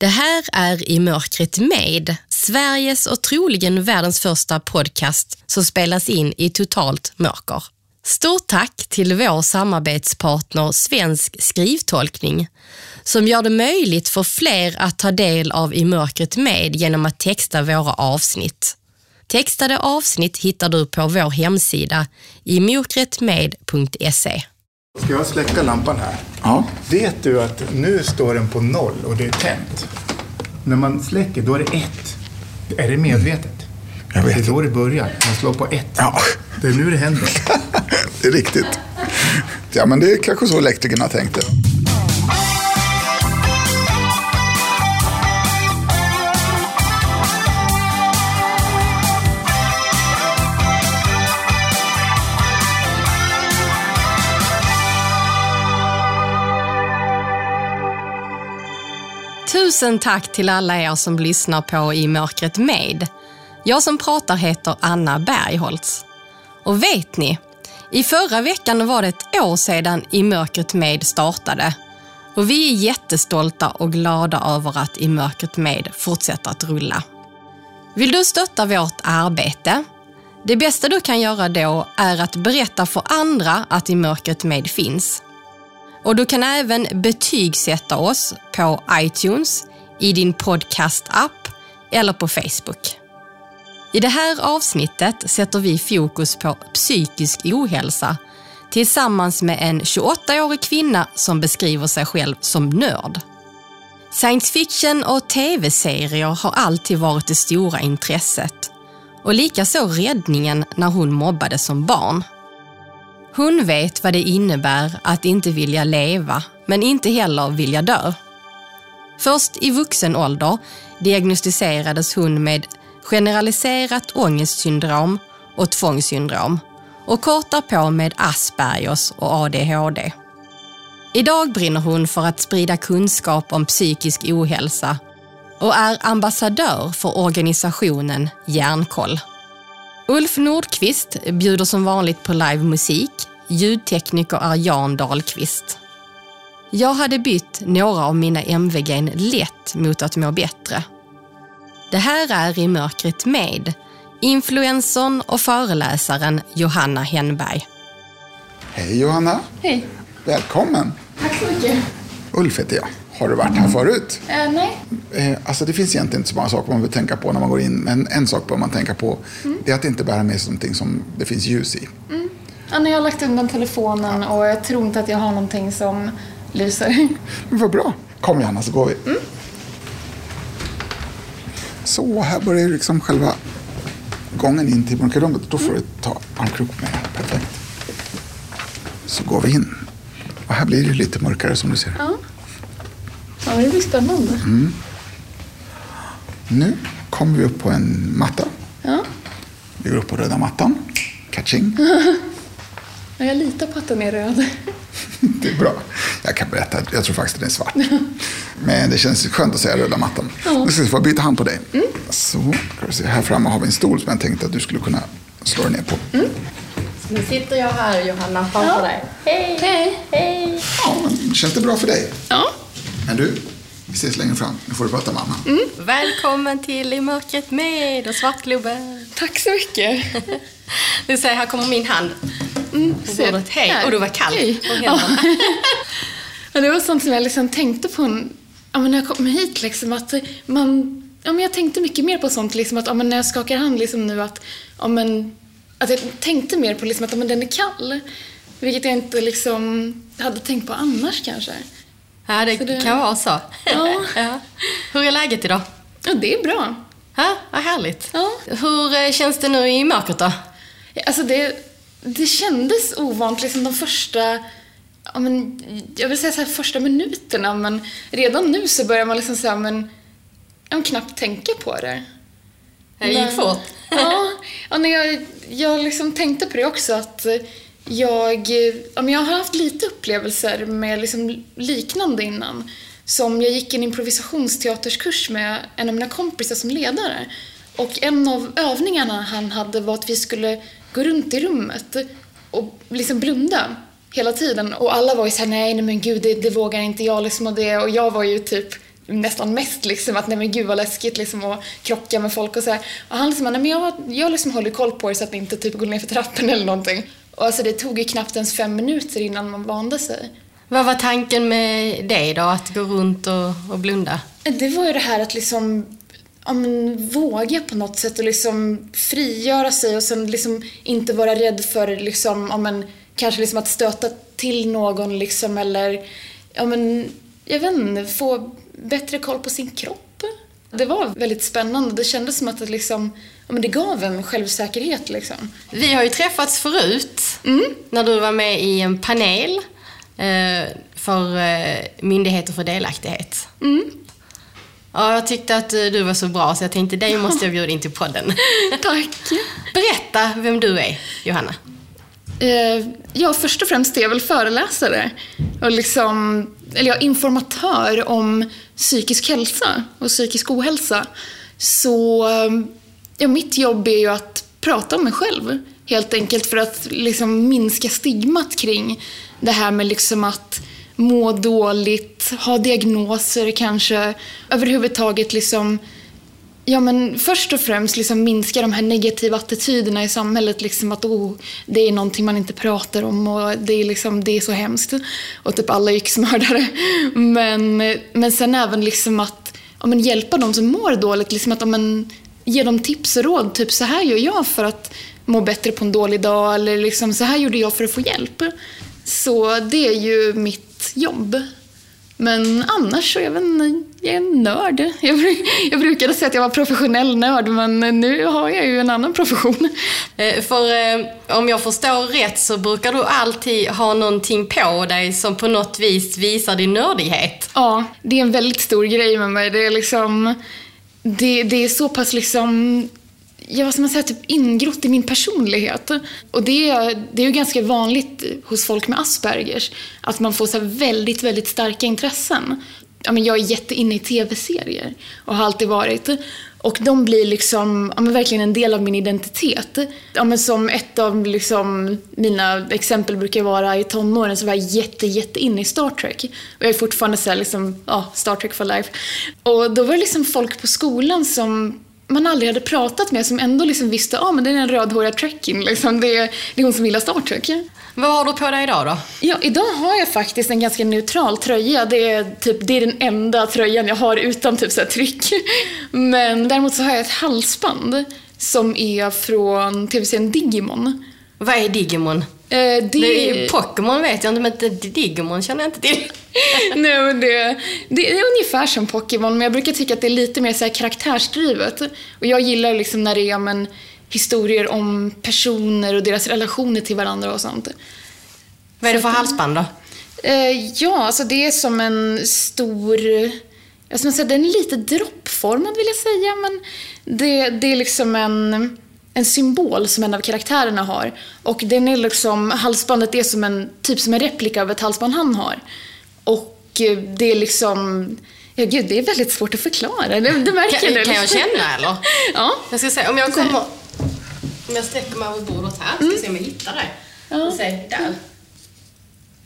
Det här är I mörkret med, Sveriges och troligen världens första podcast som spelas in i totalt mörker. Stort tack till vår samarbetspartner Svensk skrivtolkning som gör det möjligt för fler att ta del av I mörkret med genom att texta våra avsnitt. Textade avsnitt hittar du på vår hemsida imokretmed.se. Ska jag släcka lampan här? Ja. Vet du att nu står den på noll och det är tänt? När man släcker, då är det ett. Är det medvetet? Jag vet. Det är då det börjar. Man slår på ett. Ja, Det är nu det händer. det är riktigt. Ja, men det är kanske så elektrikerna tänkte. Tusen tack till alla er som lyssnar på I mörkret med. Jag som pratar heter Anna Bergholtz. Och vet ni? I förra veckan var det ett år sedan I mörkret med startade. Och vi är jättestolta och glada över att I mörkret med fortsätter att rulla. Vill du stötta vårt arbete? Det bästa du kan göra då är att berätta för andra att I mörkret med finns. Och du kan även betygsätta oss på iTunes, i din podcast-app eller på Facebook. I det här avsnittet sätter vi fokus på psykisk ohälsa tillsammans med en 28-årig kvinna som beskriver sig själv som nörd. Science fiction och tv-serier har alltid varit det stora intresset och likaså räddningen när hon mobbades som barn. Hon vet vad det innebär att inte vilja leva, men inte heller vilja dö. Först i vuxen ålder diagnostiserades hon med generaliserat ångestsyndrom och tvångssyndrom och kort därpå med Aspergers och ADHD. Idag brinner hon för att sprida kunskap om psykisk ohälsa och är ambassadör för organisationen Hjärnkoll. Ulf Nordqvist bjuder som vanligt på livemusik. Ljudtekniker är Jan Dahlqvist. Jag hade bytt några av mina MVG lätt mot att må bättre. Det här är I mörkret med influencern och föreläsaren Johanna Henberg. Hej Johanna. Hej. Välkommen. Tack så mycket. Ulf heter jag. Har du varit här förut? Eh, nej. Eh, alltså det finns egentligen inte så många saker man behöver tänka på när man går in. Men en sak bör man tänka på. Det är att inte bära med sig någonting som det finns ljus i. Ja, nej, jag har lagt undan telefonen och jag tror inte att jag har någonting som lyser. Men vad bra. Kom Johanna så går vi. Så, här börjar liksom själva gången in till mörkerrummet. Då får du ta armkrok med. Perfekt. Så går vi in. Och här blir det lite mörkare som du ser. Ja. Ja, det blir spännande. Nu kommer vi upp på en matta. Ja. Vi går upp på röda mattan. Catching. Ja, jag litar på att den är röd. Det är bra. Jag kan berätta, jag tror faktiskt att den är svart. Men det känns skönt att säga röda mattan. Nu ska vi få byta hand på dig. Så, vi se. här framme har vi en stol som jag tänkte att du skulle kunna slå dig ner på. Nu sitter jag här Johanna framför dig. Hej! Hej! Hej! Ja, känns det bra för dig? Ja. Men du, vi ses längre fram. Nu får du prata med Anna. Välkommen till I mörkret med och Svartgloben. Tack så mycket. Du ser, här kommer min hand på ser. bordet. Hej! Här. Och du var kall Hej. på. Ja, det var sånt som jag liksom tänkte på ja, när jag kom hit. Liksom, att man, ja, men jag tänkte mycket mer på sånt, liksom, att ja, när jag skakar hand liksom, nu, att, ja, men, att jag tänkte mer på liksom, att ja, men den är kall. Vilket jag inte liksom, hade tänkt på annars kanske. Ja, det, Så det- kan vara så. Ja. ja. Hur är läget idag? Ja, det är bra. Ja, vad härligt. Ja. Hur eh, känns det nu i mörkret då? Alltså det, det kändes ovant liksom de första, ja, men, jag vill säga så här första minuterna men redan nu så börjar man liksom säga men, ja, men knappt tänka på det. Det gick fort. Ja, ja när jag, jag liksom tänkte på det också att jag, eh, ja, men jag har haft lite upplevelser med liksom liknande innan. Som jag gick en improvisationsteaterskurs med en av mina kompisar som ledare. Och en av övningarna han hade var att vi skulle gå runt i rummet och liksom blunda hela tiden. Och alla var ju såhär, nej, nej men gud, det, det vågar inte jag liksom och det. Och jag var ju typ nästan mest liksom att nej men gud vad läskigt liksom att krocka med folk och så här. Och han liksom, nej men jag, jag liksom håller koll på er så att ni inte typ går ner för trappen eller någonting. Och alltså det tog ju knappt ens fem minuter innan man vande sig. Vad var tanken med det då, att gå runt och, och blunda? Det var ju det här att liksom ja, men, våga på något sätt och liksom frigöra sig och sen liksom inte vara rädd för liksom, ja, men, kanske liksom att stöta till någon liksom eller ja, men, jag vet inte, få bättre koll på sin kropp. Det var väldigt spännande. Det kändes som att det, liksom, ja, men det gav en självsäkerhet. Liksom. Vi har ju träffats förut, när du var med i en panel eh, för eh, Myndigheter för delaktighet. Ja, jag tyckte att eh, du var så bra så jag tänkte dig måste jag bjuda in till podden. Tack! Berätta vem du är, Johanna. Ja, först och främst är jag väl föreläsare och liksom, eller jag informatör om psykisk hälsa och psykisk ohälsa. Så ja, mitt jobb är ju att prata om mig själv helt enkelt för att liksom minska stigmat kring det här med liksom att må dåligt, ha diagnoser kanske, överhuvudtaget liksom Ja men först och främst liksom minska de här negativa attityderna i samhället. Liksom att oh, det är någonting man inte pratar om och det är, liksom, det är så hemskt. Och typ alla yxmördare. Men, men sen även liksom att ja, men hjälpa de som mår dåligt. Liksom att ja, men, ge dem tips och råd. Typ så här gör jag för att må bättre på en dålig dag. Eller liksom, så här gjorde jag för att få hjälp. Så det är ju mitt jobb. Men annars så är jag en, jag är en nörd. Jag, jag brukade säga att jag var professionell nörd, men nu har jag ju en annan profession. Eh, För eh, om jag förstår rätt så brukar du alltid ha någonting på dig som på något vis visar din nördighet. Ja, det är en väldigt stor grej med mig. Det är liksom... Det, det är så pass liksom... Jag vad ska man säga? Typ ingrott i min personlighet. Och det, är- det är ju ganska vanligt hos folk med Aspergers. Att man får så väldigt, väldigt starka intressen. Ja, men jag är jätteinne i tv-serier och har alltid varit. Och de blir liksom, ja, men verkligen en del av min identitet. Ja, men som ett av liksom, mina exempel brukar vara i tonåren så var jag jätte, jätte inne i Star Trek. Och jag är fortfarande så här, liksom, ja, Star Trek for life. Och då var det liksom folk på skolan som man aldrig hade pratat med som ändå liksom visste, ja ah, men det är den rödhåriga trekking liksom. Det är, det är hon som gillar Star Trek. Vad har du på dig idag då? Ja, idag har jag faktiskt en ganska neutral tröja. Det är, typ, det är den enda tröjan jag har utan typ så tryck. Men däremot så har jag ett halsband som är från tv-serien Digimon. Vad är Digimon? Eh, det, Pokémon vet jag inte, men Digimon känner jag inte till. Nej, men det, det är ungefär som Pokémon, men jag brukar tycka att det är lite mer så här karaktärsdrivet. Och jag gillar liksom när det är men, historier om personer och deras relationer till varandra och sånt. Vad är det för halsband då? Eh, ja, alltså det är som en stor... Jag ska säga, den är lite droppformad vill jag säga, men det, det är liksom en, en symbol som en av karaktärerna har. Och den är liksom, halsbandet är som en, typ som en replika av ett halsband han har. Och eh, det är liksom... Ja, gud, det är väldigt svårt att förklara. Det, det märker Kan, du. kan jag känna eller? Ja. Jag ska se, om jag kommer... Om jag sträcker mig över bordet här, ska jag se om jag hittar det. Ja. Se, där.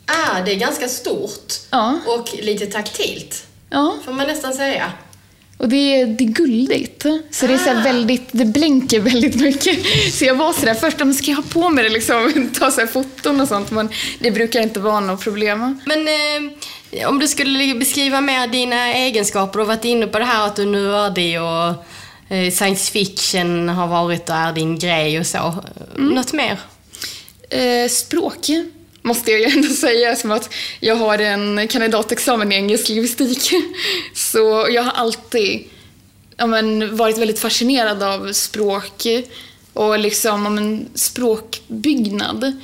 Ah, det är ganska stort. Ja. Och lite taktilt, ja. får man nästan säga. Och det är, det är guldigt. Så det är så Ah. väldigt, det blänker väldigt mycket. Så jag var sådär först, om ska jag ha på mig det liksom, ta så foton och sånt, men det brukar inte vara något problem. Men eh, om du skulle beskriva mer dina egenskaper, du har varit inne på det här att du är nördig och eh, science fiction har varit och är din grej och så. Något mer? Eh, språk måste jag ju ändå säga, som att jag har en kandidatexamen i engelsk lingvistik. Så jag har alltid ja, men, varit väldigt fascinerad av språk och liksom ja, men, språkbyggnad.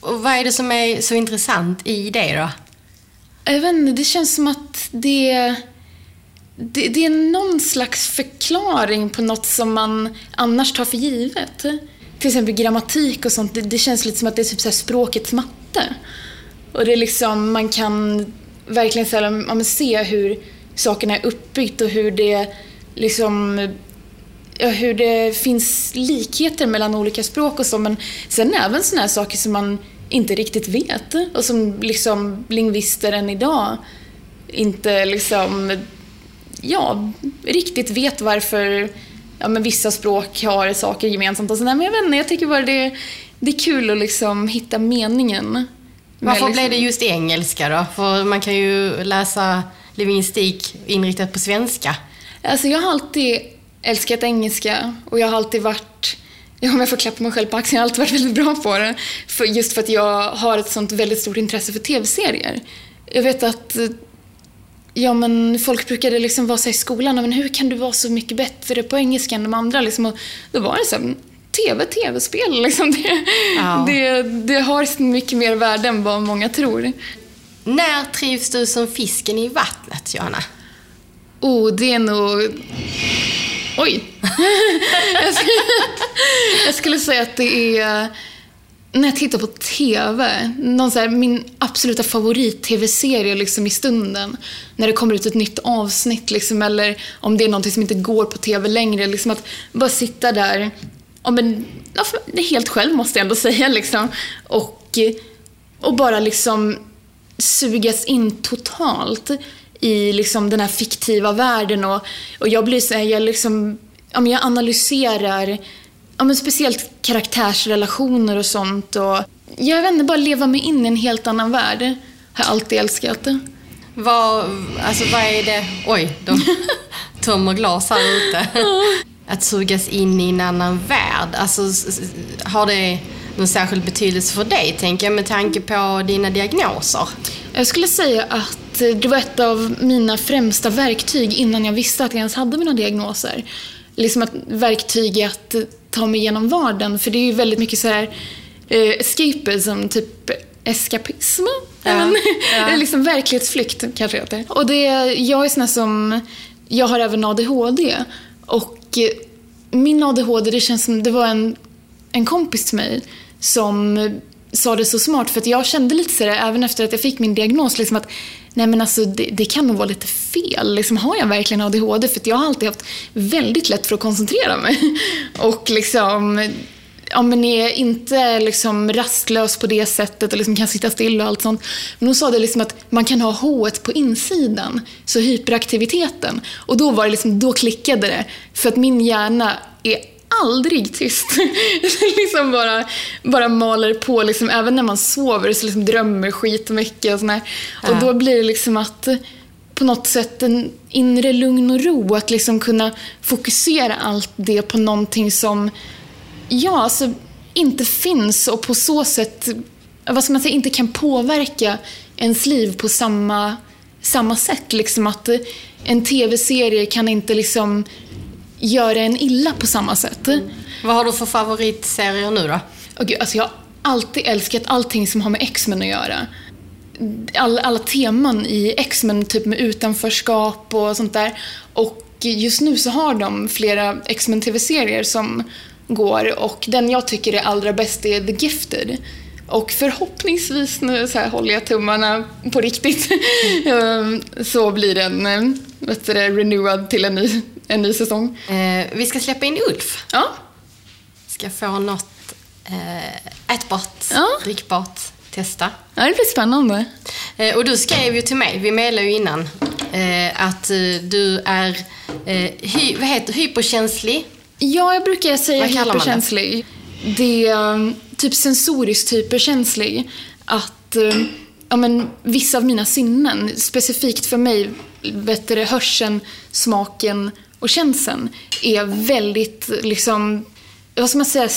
Och vad är det som är så intressant i det då? Jag vet inte, det känns som att det, det, det är någon slags förklaring på något som man annars tar för givet. Till exempel grammatik och sånt, det, det känns lite som att det är typ så här språkets matte. Och det är liksom, man kan verkligen så här, ja, se hur sakerna är uppbyggt och hur det liksom ja, hur det finns likheter mellan olika språk och så, men sen även sådana här saker som man inte riktigt vet och som liksom lingvister än idag inte liksom, ja, riktigt vet varför ja, men vissa språk har saker gemensamt och sådär. Men jag vet inte, jag tycker bara det, det är kul att liksom hitta meningen. Varför med blev det liksom- just engelska då? För man kan ju läsa lingvistik inriktat på svenska. Alltså jag har alltid älskat engelska och jag har alltid varit, ja, om jag får klappa mig själv på axeln, jag har alltid varit väldigt bra på det. För, just för att jag har ett sånt väldigt stort intresse för tv-serier. Jag vet att Ja men folk brukade liksom vara så här i skolan, men hur kan du vara så mycket bättre på engelska än de andra? Liksom, och då var det så här, TV, TV-spel liksom. Det, Ja. det, det har mycket mer värde än vad många tror. När trivs du som fisken i vattnet, Johanna? Oh, det är nog... Oj! jag, skulle... jag skulle säga att det är när jag tittar på TV. Någon så här, min absoluta favorit-TV-serie liksom i stunden. När det kommer ut ett nytt avsnitt liksom, eller om det är någonting som inte går på TV längre. Liksom att bara sitta där, ja, men, ja, helt själv måste jag ändå säga. Liksom, och, och bara liksom sugas in totalt i liksom den här fiktiva världen och, och jag blir så här, jag liksom, ja, men jag analyserar ja, men speciellt karaktärsrelationer och sånt och jag vet inte, bara leva mig in i en helt annan värld. Har alltid älskat det. Vad, alltså vad är det... Oj, de tömmer glas här ute. Att sugas in i en annan värld, alltså har det någon särskild betydelse för dig, tänker jag, med tanke på dina diagnoser? Jag skulle säga att det var ett av mina främsta verktyg innan jag visste att jag ens hade mina diagnoser. Liksom ett verktyg i att ta mig igenom vardagen. För det är ju väldigt mycket så här eh, escapism, typ eskapism. Ja, Men, ja. Eller liksom verklighetsflykt kanske det heter. Och det, jag är sån här som, jag har även ADHD. Och eh, min ADHD, det känns som, det var en, en kompis till mig som sa det så smart för att jag kände lite sådär även efter att jag fick min diagnos liksom att nej men alltså det, det kan nog vara lite fel. Liksom, har jag verkligen ADHD? För att jag har alltid haft väldigt lätt för att koncentrera mig. Och liksom ja, men är inte liksom rastlös på det sättet och liksom kan sitta still och allt sånt. Men hon sa det liksom att man kan ha H på insidan, så hyperaktiviteten. Och då var det liksom, då klickade det. För att min hjärna är aldrig tyst. liksom bara, bara maler på, liksom, även när man sover så liksom drömmer skitmycket och sådär. Och då blir det liksom att på något sätt en inre lugn och ro, att liksom kunna fokusera allt det på någonting som ja, alltså, inte finns och på så sätt vad ska man säga, inte kan påverka ens liv på samma, samma sätt. Liksom att eh, en tv-serie kan inte liksom göra en illa på samma sätt. Vad har du för favoritserier nu då? Gud, alltså jag har alltid älskat allting som har med X-Men att göra. All, alla teman i X-Men, typ med utanförskap och sånt där. Och just nu så har de flera X-Men TV-serier som går och den jag tycker är allra bäst är The Gifted. Och förhoppningsvis, nu så håller jag tummarna på riktigt, ehm, så blir den vet du, renewad till en ny, en ny säsong. Eh, vi ska släppa in Ulf. Ja, Ska få något eh, ätbart, Ja. drickbart, testa. ja det blir spännande. Eh, och du skrev ju till mig, vi mejlade ju innan, eh, att eh, du är eh, hy, vad heter, hyperkänslig. Ja, jag brukar säga Vad kallar man det? hyperkänslig. Det um, typ sensoriskt hyperkänslig. Att eh, ja, men, vissa av mina sinnen, specifikt för mig, bättre hörseln, smaken och känseln, är väldigt liksom vad ska man säga,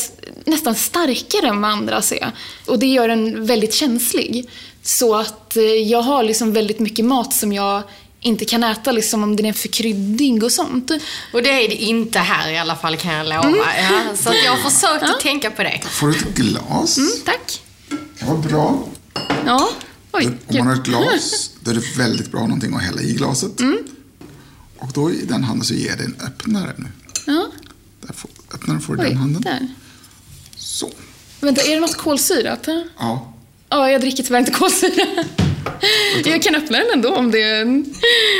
nästan starkare än vad andra är. Och det gör en väldigt känslig. Så att eh, jag har liksom väldigt mycket mat som jag inte kan äta liksom om den är för kryddig och sånt. Och det är det inte här i alla fall kan jag lova. Mm. Ja, så att jag har försökt att tänka på det. Får du ett glas? Mm, tack. Det var bra. Ja. Oj, Om man har ett glas, då är det väldigt bra någonting att hälla i glaset. Mm. Och då i den handen så ger jag dig en öppnare nu. Ja. Där får, öppnaren får du i den handen. där. Så. Vänta, är det något kolsyrat? Ja. Ja, jag dricker tyvärr inte kolsyra. Jag kan öppna den ändå om det.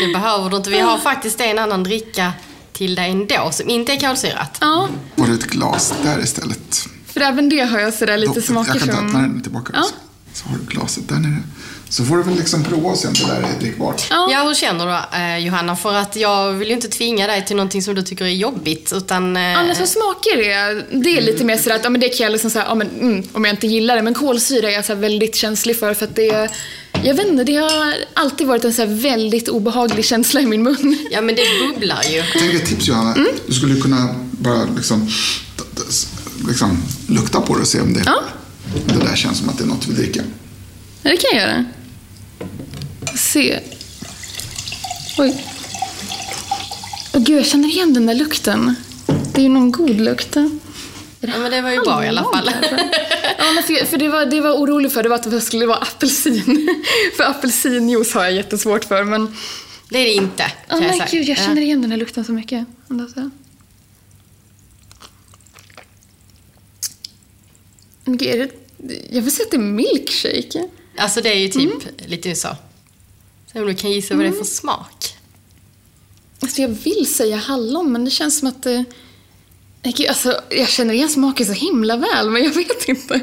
Det behöver du inte. Vi har faktiskt en annan dricka till dig ändå som inte är kolsyrat. Ja, Och ett glas där istället. för även det har jag sådär lite Då- smaker jag kan ta som... öppna den tillbaka. Ja. Så. så har du glaset där nere. Så får du väl liksom prova och se om det där är drickbart. Ja, hur känner du eh, Johanna? För att jag vill ju inte tvinga dig till någonting som du tycker är jobbigt, utan... Eh, Annars så smaker det, det är lite mer sådär att ja, men det kan jag liksom säga, ja, men, mm, om jag inte gillar det. Men kolsyra är jag så här väldigt känslig för för att det, jag vet inte, det har alltid varit en så här väldigt obehaglig känsla i min mun. Ja, men det bubblar ju. Jag tänker ett tips Johanna. Mm. Du skulle kunna bara liksom, liksom lukta på det och se om det, Ja. det där känns som att det är något du vill dricka. Ja, det kan jag göra. Se. Oj. Åh gud, jag känner igen den där lukten. Det är ju någon god lukt. Ja, men det var ju bra i alla fall. Ja, men för, för det, var, det var orolig för det var att det skulle vara apelsin. för apelsinjuice har jag jättesvårt för. Men, Det är det inte, kan jag men gud, jag Ja. känner igen den här lukten så mycket. Så. Men gud, är det, jag vill säga att det är milkshake. Alltså det är ju typ Mm. lite så. Om du kan gissa vad det är för smak. Alltså jag vill säga hallon, men det känns som att det... Nej, gud, Alltså, jag känner igen smaken så himla väl, men jag vet inte.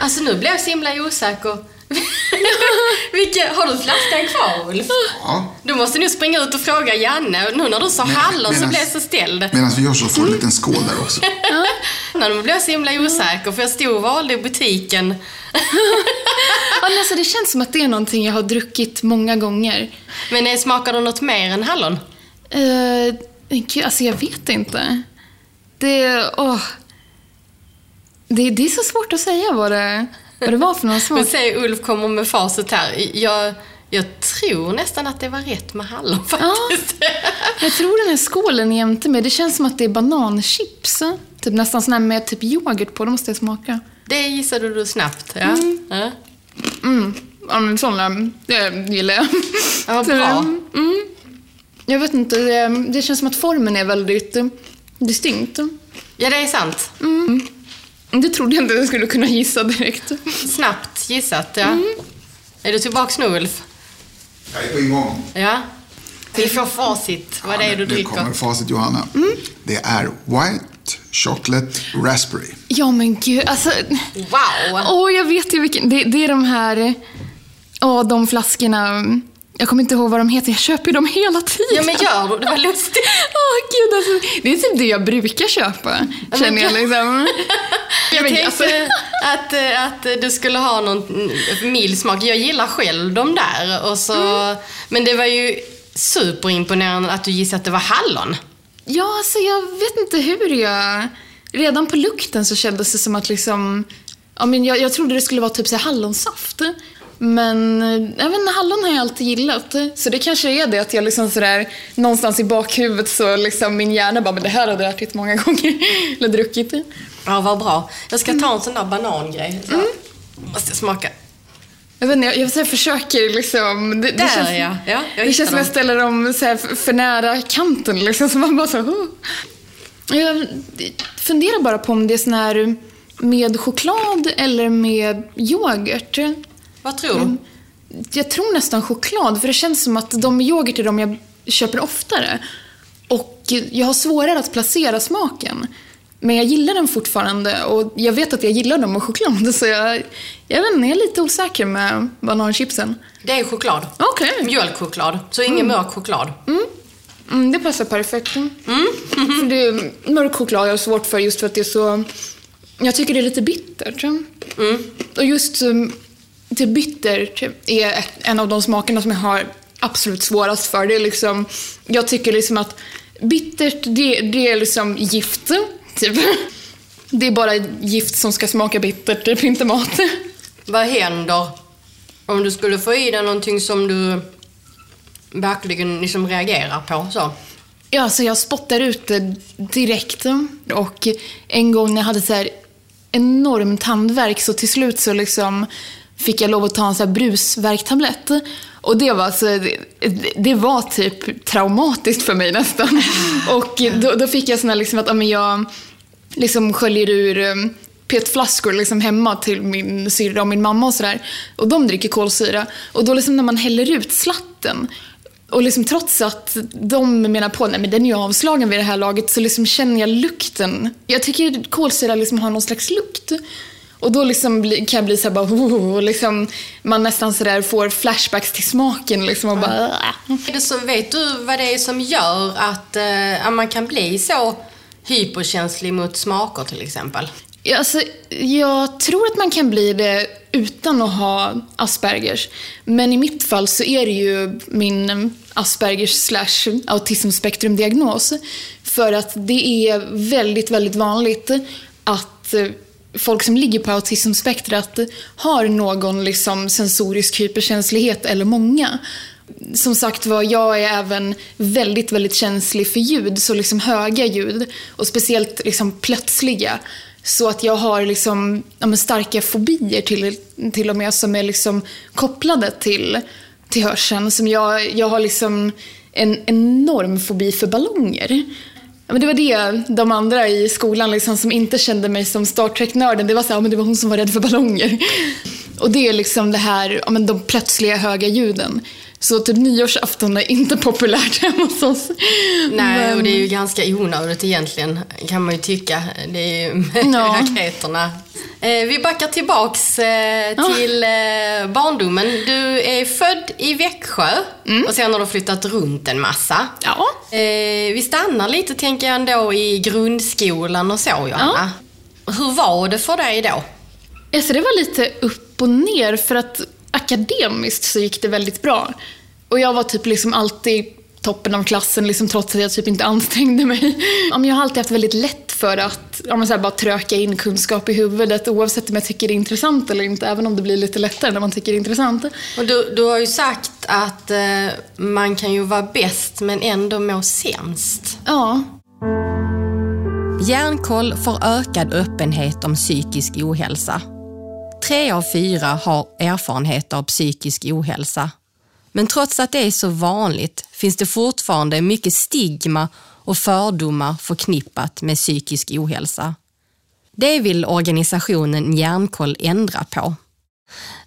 Alltså nu blir jag så himla osäker. Vilka, har du flaskan kvar Ulf? Ja. Du måste nu springa ut och fråga Janne. Nu när du sa hallon så blev jag så ställd. Medan vi gör så Mm. får du en liten skål där också. Nu blev jag så himla osäker för jag stod och valde i butiken. Alltså, det känns som att det är någonting jag har druckit många gånger. Men eh, smakar det något mer än hallon? Uh, gud, alltså jag vet inte. Det, åh. Det, det är så svårt att säga vad det, vad det var för någon Men smak. se Ulf kommer med facit här. Jag, jag tror nästan att det var rätt med hallon faktiskt. Jag tror den här skålen jämte med, det känns som att det är bananchips. Typ nästan sån här med typ yoghurt på, det måste jag smaka. Det gissade du snabbt, ja. ja. Mm. Ja, men sådana, det gillar jag. Ja, Så, bra. Mm. Jag vet inte, det, det känns som att formen är väldigt distinkt. Ja, det är sant. Det trodde jag inte jag skulle kunna gissa direkt. Snabbt gissat, ja. Mm. Är du tillbaks nu Ulf? Jag är på ingång. Ja. Vi får facit. Vad det är du nu dricker. kommer facit Johanna. Mm. Det är White Chocolate Raspberry. Ja men gud, alltså. Wow! Åh, jag vet ju vilken. Det, det är de här, åh, de flaskorna. Jag kommer inte ihåg vad de heter, jag köper ju dem hela tiden. Ja, men gör du? Det var lustigt. Åh gud, alltså, det är typ det jag brukar köpa, men känner jag liksom. Jag tänkte alltså- att, eh, att du skulle ha någon mild smak. Jag gillar själv de där. Och så, Mm. Men det var ju superimponerande att du gissade att det var hallon. Ja, alltså jag vet inte hur jag... Redan på lukten så kändes det som att liksom... Ja, men jag, jag trodde det skulle vara typ så hallonsaft. Men eh, jag vet inte, hallon har jag alltid gillat. Så det kanske är det att jag liksom sådär någonstans i bakhuvudet så liksom min hjärna bara, men det här har du ätit många gånger. Eller druckit. Ja, vad bra. Jag ska ta en sån där banangrej. Så. Mm. Måste jag smaka. Jag vet inte, jag, jag här försöker liksom... Det, det Där, känns, ja. Ja, jag det känns som jag ställer dem så här för, för nära kanten liksom. Så man bara så... Oh. Jag funderar bara på om det är sån här med choklad eller med yoghurt. Vad tror du? Jag tror nästan choklad, för det känns som att de yoghurt är de jag köper oftare. Och jag har svårare att placera smaken. Men jag gillar den fortfarande och jag vet att jag gillar dem med choklad. Så jag, jag vet inte, jag är lite osäker med bananchipsen. Det är choklad. Okej. Mjölkchoklad. Så ingen mörk choklad. Mm, det passar perfekt. för det är, mörk choklad jag har svårt för just för att det är så... Jag tycker det är lite bittert. Och just det bittert är ett, en av de smakerna som jag har absolut svårast för. Det är liksom, jag tycker liksom att bittert, det, det är liksom gift. Typ. Det är bara gift som ska smaka bittert, typ inte mat. Vad händer om du skulle få i dig någonting som du verkligen liksom reagerar på? Så. Ja, alltså jag spottar ut det direkt. Och en gång när jag hade så här enorm tandvärk så till slut så liksom fick jag lov att ta en så här brusvärktablett. Och det var, alltså, det, det var typ traumatiskt för mig nästan. Och då, då fick jag sån här liksom att men jag liksom sköljer ur um, petflaskor liksom hemma till min syrra och min mamma och sådär. Och de dricker kolsyra. Och då liksom när man häller ut slatten och liksom trots att de menar på att den är avslagen vid det här laget så liksom känner jag lukten. Jag tycker kolsyra liksom har någon slags lukt. Och då liksom kan jag bli såhär bara, oh, liksom, man nästan sådär får flashbacks till smaken liksom och bara, Är det så, vet du vad det är som gör att eh, man kan bli så hyperkänslig mot smaker till exempel? Ja, Alltså, jag tror att man kan bli det utan att ha Aspergers. Men i mitt fall så är det ju min Aspergers slash autismspektrumdiagnos. För att det är väldigt, väldigt vanligt att folk som ligger på autismspektrat har någon liksom sensorisk hyperkänslighet eller många. Som sagt var, jag är även väldigt, väldigt känslig för ljud, så liksom höga ljud och speciellt liksom plötsliga. Så att jag har liksom, ja, men starka fobier till, till och med som är liksom kopplade till, till hörseln. Som jag, jag har liksom en enorm fobi för ballonger. Ja, men det var det de andra i skolan liksom, som inte kände mig som Star Trek-nörden, det var så här, ja, men det var hon som var rädd för ballonger. Och det är liksom det här, ja, men de plötsliga höga ljuden. Så typ nyårsafton är inte populärt hemma hos oss. Nej, Men- och det är ju ganska onödigt egentligen, kan man ju tycka. Det är ju Ja. raketerna. Eh, vi backar tillbaks eh, till eh, barndomen. Du är född i Växjö och sen har du flyttat runt en massa. Ja. Eh, vi stannar lite, tänker jag ändå, i grundskolan och så, Johanna. Hur var det för dig då? Alltså det var lite upp och ner för att akademiskt så gick det väldigt bra. Och jag var typ liksom alltid toppen av klassen liksom, trots att jag typ inte ansträngde mig. Ja, Jag har alltid haft väldigt lätt för att ja, här, bara tröka in kunskap i huvudet oavsett om jag tycker det är intressant eller inte. Även om det blir lite lättare när man tycker det är intressant. Och du, du har ju sagt att eh, man kan ju vara bäst men ändå må sämst. Ja, Hjärnkoll för ökad öppenhet om psykisk ohälsa. Tre av fyra har erfarenhet av psykisk ohälsa. Men trots att det är så vanligt finns det fortfarande mycket stigma och fördomar förknippat med psykisk ohälsa. Det vill organisationen Hjärnkoll ändra på.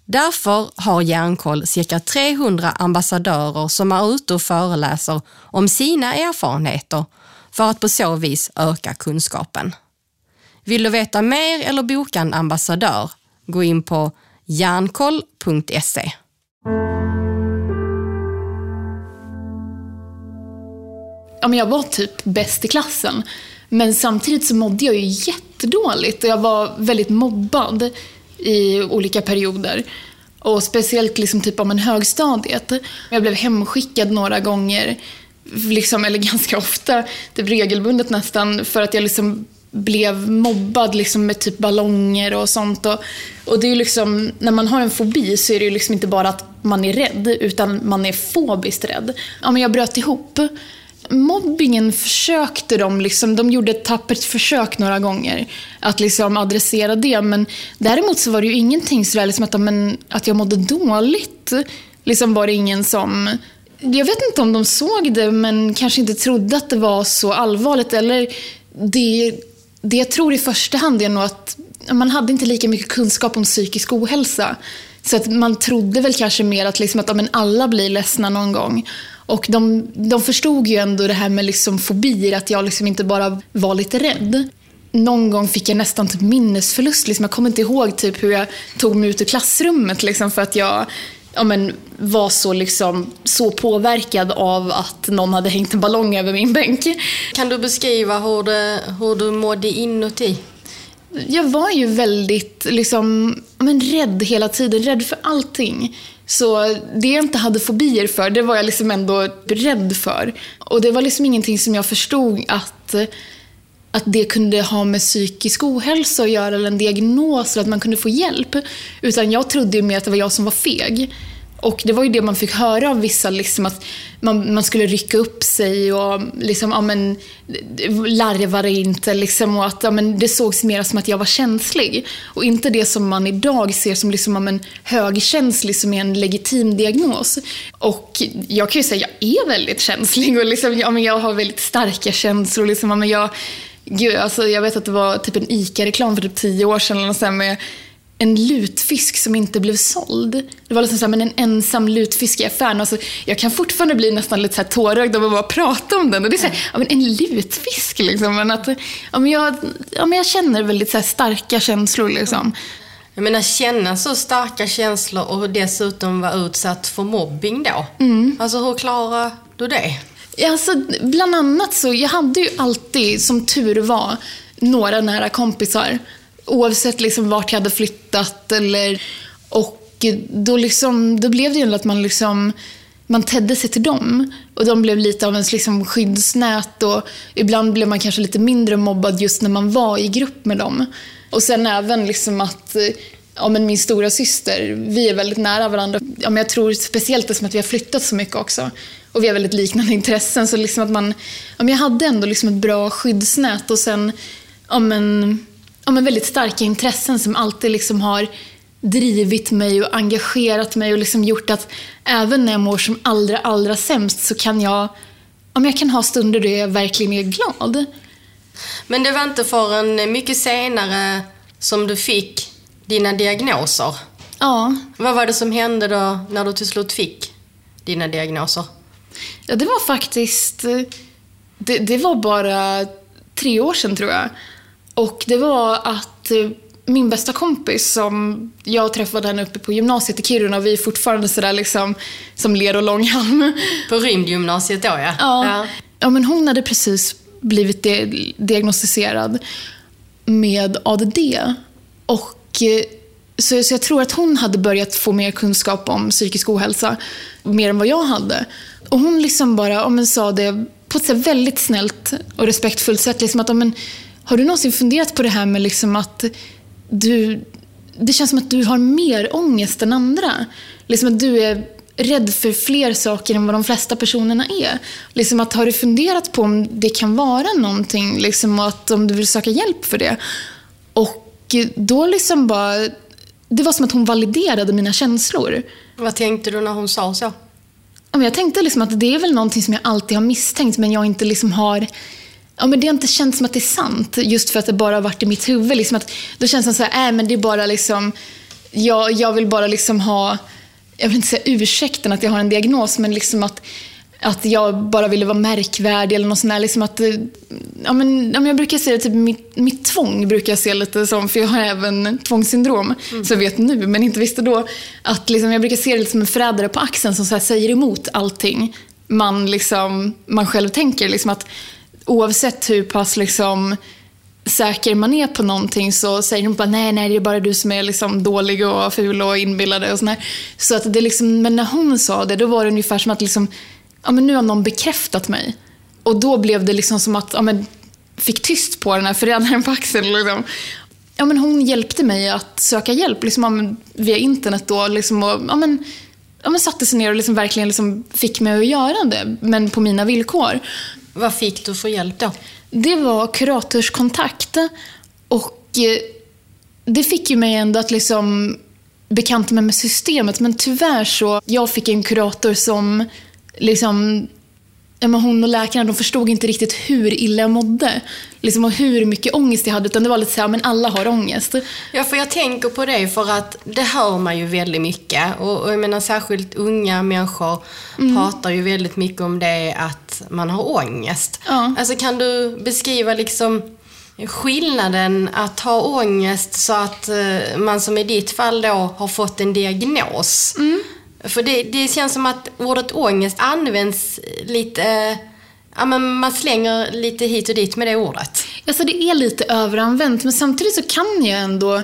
Därför har Hjärnkoll cirka 300 ambassadörer som är ute och föreläser om sina erfarenheter för att på så vis öka kunskapen. Vill du veta mer eller boka en ambassadör? Gå in på hjärnkoll.se. ja, men jag var typ bäst i klassen. Men samtidigt så mådde jag ju jättedåligt och jag var väldigt mobbad i olika perioder. Och speciellt liksom typ om en högstadiet. Jag blev hemskickad några gånger, liksom, eller ganska ofta, typ regelbundet nästan, för att jag liksom blev mobbad liksom med typ ballonger och sånt. Och, och det är ju liksom, när man har en fobi så är det ju liksom inte bara att man är rädd, utan man är fobiskt rädd. Ja, men jag bröt ihop. Mobbingen försökte de, liksom, de gjorde ett tappert försök några gånger att liksom adressera det. Men däremot så var det ju ingenting sådär liksom att, men, att jag mådde dåligt. Liksom var det ingen som... Jag vet inte om de såg det, men kanske inte trodde att det var så allvarligt. Eller det, det jag tror i första hand är nog att man hade inte lika mycket kunskap om psykisk ohälsa. Så att man trodde väl kanske mer att, liksom att ja, men alla blir ledsna någon gång. Och de, de förstod ju ändå det här med liksom fobier, att jag liksom inte bara var lite rädd. Någon gång fick jag nästan typ minnesförlust. Liksom. Jag kommer inte ihåg typ hur jag tog mig ut ur klassrummet liksom, för att jag ja, men, var så, liksom, så påverkad av att någon hade hängt en ballong över min bänk. Kan du beskriva hur, det, hur du mådde inuti? Jag var ju väldigt liksom, men rädd hela tiden, rädd för allting. Så det jag inte hade fobier för, det var jag liksom ändå rädd för. Och det var liksom ingenting som jag förstod att, att det kunde ha med psykisk ohälsa att göra, eller en diagnos, eller att man kunde få hjälp. Utan jag trodde ju mer att det var jag som var feg. Och det var ju det man fick höra av vissa, liksom att man, man skulle rycka upp sig och liksom, ja men, larva det inte. Liksom, och att ja, men, det sågs mer som att jag var känslig. Och inte det som man idag ser som liksom, ja, men, högkänslig, som är en legitim diagnos. Och jag kan ju säga att jag är väldigt känslig och liksom, ja, men jag har väldigt starka känslor. Liksom, ja, men jag, gud, alltså, jag vet att det var typ en ICA-reklam för typ tio år sedan eller sånt med en lutfisk som inte blev såld. Det var liksom så här, men en ensam lutfisk i affären. Alltså, jag kan fortfarande bli nästan lite så här tårögd av att bara prata om den. Och det är så här, ja, men en lutfisk liksom. Men att, ja, men jag, ja, men jag känner väldigt så starka känslor liksom. Jag menar känna så starka känslor och dessutom vara utsatt för mobbing då. Alltså hur klarar du det? Alltså, bland annat så, jag hade ju alltid, som tur var, några nära kompisar. Oavsett liksom vart jag hade flyttat eller... Och då, liksom, då blev det ju att man liksom... Man tedde sig till dem. Och de blev lite av ens liksom skyddsnät och ibland blev man kanske lite mindre mobbad just när man var i grupp med dem. Och sen även liksom att ja, men min stora syster, vi är väldigt nära varandra. Ja, men jag tror speciellt eftersom att vi har flyttat så mycket också. Och vi har väldigt liknande intressen. Så liksom att man, ja, men jag hade ändå liksom ett bra skyddsnät och sen ja, men, ja, men väldigt starka intressen som alltid liksom har drivit mig och engagerat mig och liksom gjort att även när jag mår som allra, allra sämst så kan jag, ja, men jag kan ha stunder då jag verkligen är glad. Men det var inte förrän mycket senare som du fick dina diagnoser. Ja, Vad var det som hände då när du till slut fick dina diagnoser? Ja, det var faktiskt... Det, det var bara tre år sedan tror jag. Och det var att eh, min bästa kompis som jag träffade henne uppe på gymnasiet i Kiruna och vi är fortfarande sådär liksom som ler och långhalm. På rymdgymnasiet då ja. Ja. ja, men hon hade precis blivit di- diagnostiserad med ADD. Och eh, så, så jag tror att hon hade börjat få mer kunskap om psykisk ohälsa, mer än vad jag hade. Och hon liksom bara om en, sa det på ett väldigt snällt och respektfullt sätt. Liksom att, om en, har du någonsin funderat på det här med liksom att du... Det känns som att du har mer ångest än andra. Liksom att du är rädd för fler saker än vad de flesta personerna är. Liksom att har du funderat på om det kan vara någonting liksom, och att om du vill söka hjälp för det? Och då liksom bara... Det var som att hon validerade mina känslor. Vad tänkte du när hon sa så? Jag tänkte liksom att det är väl någonting som jag alltid har misstänkt men jag inte liksom har... Ja, men det har inte känts som att det är sant just för att det bara har varit i mitt huvud. Liksom att, då känns det som att äh, men det är bara liksom... Jag, jag vill bara liksom ha... Jag vill inte säga ursäkten att jag har en diagnos men liksom att, att jag bara ville vara märkvärdig eller något sånt där. Liksom att, eh, ja, men, ja, men jag brukar säga typ mitt, mitt tvång brukar jag se lite som, för jag har även tvångssyndrom. Så jag vet nu, men inte visste då. Att liksom, jag brukar se det lite som en förrädare på axeln som så här säger emot allting man, liksom, man själv tänker. Liksom att oavsett hur pass liksom, säker man är på någonting så säger de bara nej, nej, det är bara du som är liksom dålig och ful och inbillad och sådär. Så att det liksom, men när hon sa det, då var det ungefär som att liksom, ja, men nu har någon bekräftat mig. Och då blev det liksom som att, ja, men, fick tyst på den här förrädaren på axeln. Liksom. Ja, men hon hjälpte mig att söka hjälp liksom, ja, men, via internet då. Liksom, och, ja, men, ja, men, satte sig ner och liksom, verkligen liksom, fick mig att göra det, men på mina villkor. Vad fick du för hjälp då? Det var kuratorskontakt. Och eh, det fick ju mig ändå att liksom bekanta mig med systemet. Men tyvärr så, jag fick en kurator som liksom men hon och läkaren de förstod inte riktigt hur illa jag mådde. Liksom, och hur mycket ångest jag hade. Utan det var lite så här, men alla har ångest. Ja, för jag tänker på det för att det hör man ju väldigt mycket. Och, och jag menar särskilt unga människor pratar ju väldigt mycket om det att man har ångest. Ja. Alltså kan du beskriva liksom skillnaden att ha ångest så att eh, man som i ditt fall då har fått en diagnos? För det, det känns som att ordet ångest används lite, eh, ja men man slänger lite hit och dit med det ordet. Alltså det är lite överanvänt, men samtidigt så kan jag ändå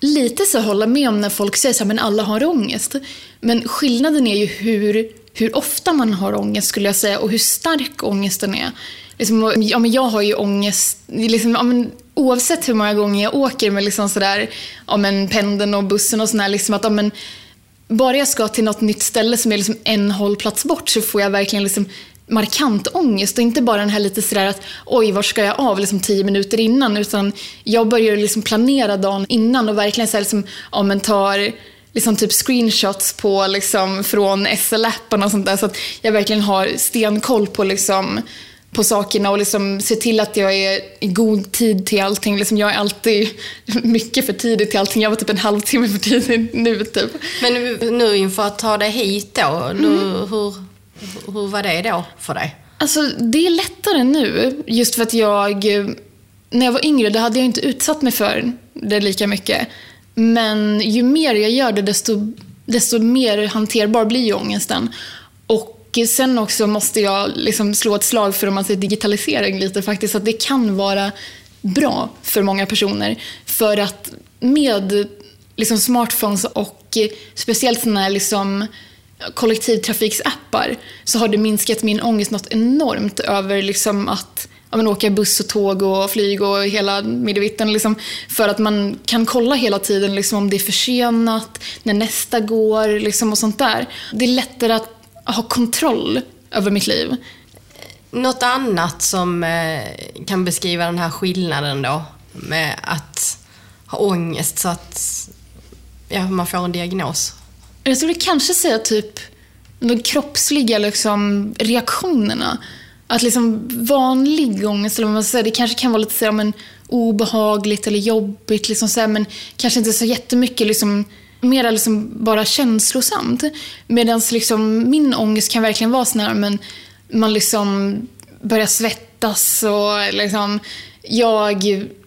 lite så hålla med om när folk säger så här, men alla har ångest. Men skillnaden är ju hur, hur ofta man har ångest skulle jag säga och hur stark ångesten är. Liksom, ja, men jag har ju ångest, liksom, ja, men, oavsett hur många gånger jag åker med liksom sådär, ja, men pendeln och bussen och sådär, liksom att ja, men, bara jag ska till något nytt ställe som är liksom en hållplats bort så får jag verkligen liksom markant ångest och inte bara den här lite sådär att oj, var ska jag av? liksom tio minuter innan utan jag börjar liksom planera dagen innan och verkligen så här liksom, ja, men tar liksom typ screenshots på liksom från SL-appen och sånt där. Så att jag verkligen har stenkoll på liksom på sakerna och liksom se till att jag är i god tid till allting. Liksom jag är alltid mycket för tidigt till allting. Jag var typ en halvtimme för tidigt nu typ. Men nu inför att ta dig hit då, du, hur, hur var det då för dig? Alltså det är lättare nu just för att jag, när jag var yngre, då hade jag inte utsatt mig för det lika mycket. Men ju mer jag gör det, desto, desto mer hanterbar blir ju ångesten. Och sen också måste jag liksom slå ett slag för om man säger digitalisering lite faktiskt, att det kan vara bra för många personer. För att med liksom smartphones och speciellt sådana här liksom kollektivtrafiksappar så har det minskat min ångest något enormt över liksom att ja, men åka buss och tåg och flyg och hela middevitten. Liksom, för att man kan kolla hela tiden liksom, om det är försenat, när nästa går liksom, och sånt där. Det är lättare att ha kontroll över mitt liv. Något annat som eh, kan beskriva den här skillnaden då med att ha ångest så att ja, man får en diagnos? Jag skulle kanske säga typ de kroppsliga liksom, reaktionerna. Att liksom vanlig ångest, eller vad man säger, det kanske kan vara lite så här, men, obehagligt eller jobbigt, liksom så här, men kanske inte så jättemycket liksom, mer liksom bara känslosamt. Medan liksom, min ångest kan verkligen vara sån här, men man liksom börjar svettas och liksom, jag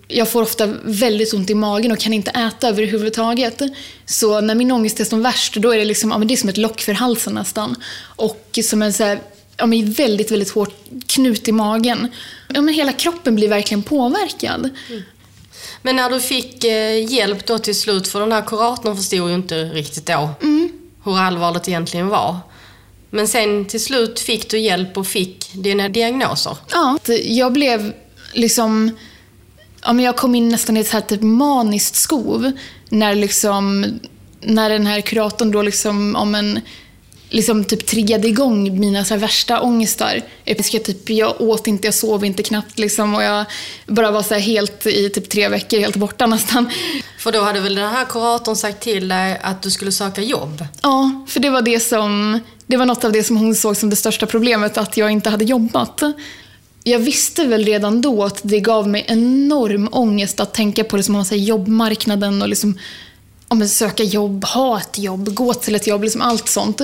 jag får ofta väldigt ont i magen och kan inte äta överhuvudtaget. Så när min ångest är som värst, då är det, liksom, ja, men det är som ett lock för halsen nästan. Och som en så här, ja, men väldigt, väldigt hårt knut i magen. Ja, men hela kroppen blir verkligen påverkad. Mm. Men när du fick eh, hjälp då till slut, för den här kuratorn förstod ju inte riktigt då mm. hur allvarligt det egentligen var. Men sen till slut fick du hjälp och fick dina diagnoser? Ja, jag blev liksom ja, men jag kom in nästan i ett här typ maniskt skov. När, liksom, när den här kuratorn då liksom, om en, liksom typ triggade igång mina så värsta ångestar. Jag, typ, jag åt inte, jag sov inte knappt liksom, och jag bara var så helt i typ tre veckor helt borta nästan. För då hade väl den här kuratorn sagt till dig att du skulle söka jobb? Ja, för det var det som det var något av det som hon såg som det största problemet, att jag inte hade jobbat jag visste väl redan då att det gav mig enorm ångest att tänka på det som man säger, jobbmarknaden och liksom, ja, söka jobb, ha ett jobb, gå till ett jobb, liksom allt sånt.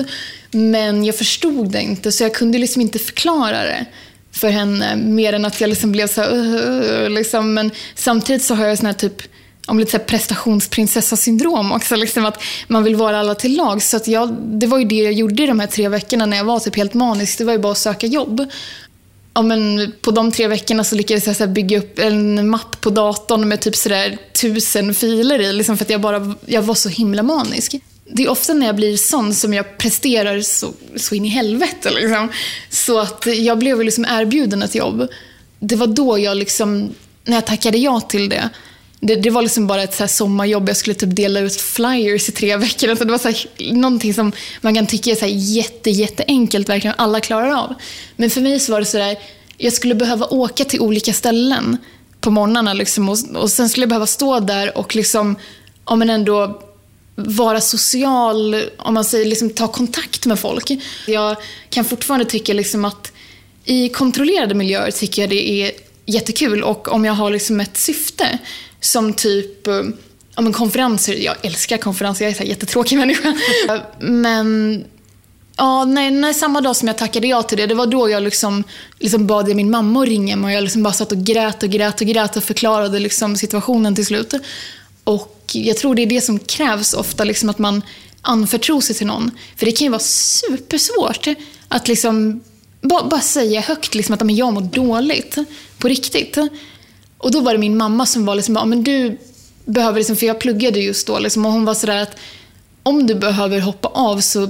Men jag förstod det inte, så jag kunde liksom inte förklara det för henne mer än att jag liksom blev så här, uh, liksom. Men samtidigt så har jag sån här typ om lite prestationsprinsessa-syndrom också. Liksom att man vill vara alla till lag. Så att jag, det var ju det jag gjorde i de här tre veckorna när jag var typ helt manisk. Det var ju bara att söka jobb ja, men på de tre veckorna så lyckades jag så bygga upp en mapp på datorn med typ sådär tusen filer i, liksom för att jag, bara, jag var så himla manisk. Det är ofta när jag blir sån som jag presterar så, så in i helvete. Liksom. Så att jag blev liksom erbjuden ett jobb. Det var då jag, liksom, när jag tackade ja till det, det, det, var liksom bara ett så sommarjobb. Jag skulle typ dela ut flyers i tre veckor. Alltså det var så här, någonting som man kan tycka är så här jätte, jätteenkelt, verkligen alla klarar av. Men för mig så var det sådär, jag skulle behöva åka till olika ställen på morgnarna liksom, och, och sen skulle jag behöva stå där och liksom, ja, men ändå vara social, om man säger liksom, ta kontakt med folk. Jag kan fortfarande tycka liksom att i kontrollerade miljöer tycker jag det är jättekul och om jag har liksom ett syfte som typ eh, ja, men konferenser. Jag älskar konferenser, jag är en jättetråkig människa. Men Ja, nej, nej, samma dag som jag tackade ja till det, det var då jag liksom, liksom bad min mamma att ringa mig och jag liksom bara satt och grät och grät och grät och förklarade liksom situationen till slut. Och jag tror det är det som krävs ofta, liksom att man anförtror sig till någon. För det kan ju vara supersvårt att liksom bara, bara säga högt liksom att jag mår dåligt. På riktigt. Och då var det min mamma som var liksom, ja, men du behöver, liksom, för jag pluggade just då, liksom, och hon var sådär att om du behöver hoppa av så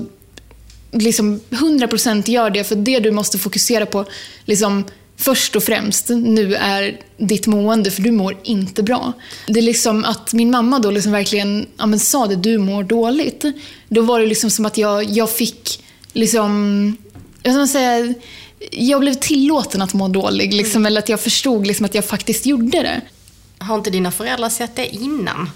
liksom 100% gör det, för det du måste fokusera på liksom, först och främst nu är ditt mående, för du mår inte bra. Det är liksom att min mamma då liksom verkligen ja, men sa det, du mår dåligt. Då var det liksom som att jag, jag fick liksom, jag ska säga, jag blev tillåten att må dålig. Liksom, mm. Eller att jag förstod liksom, att jag faktiskt gjorde det. Har inte dina föräldrar sett det innan?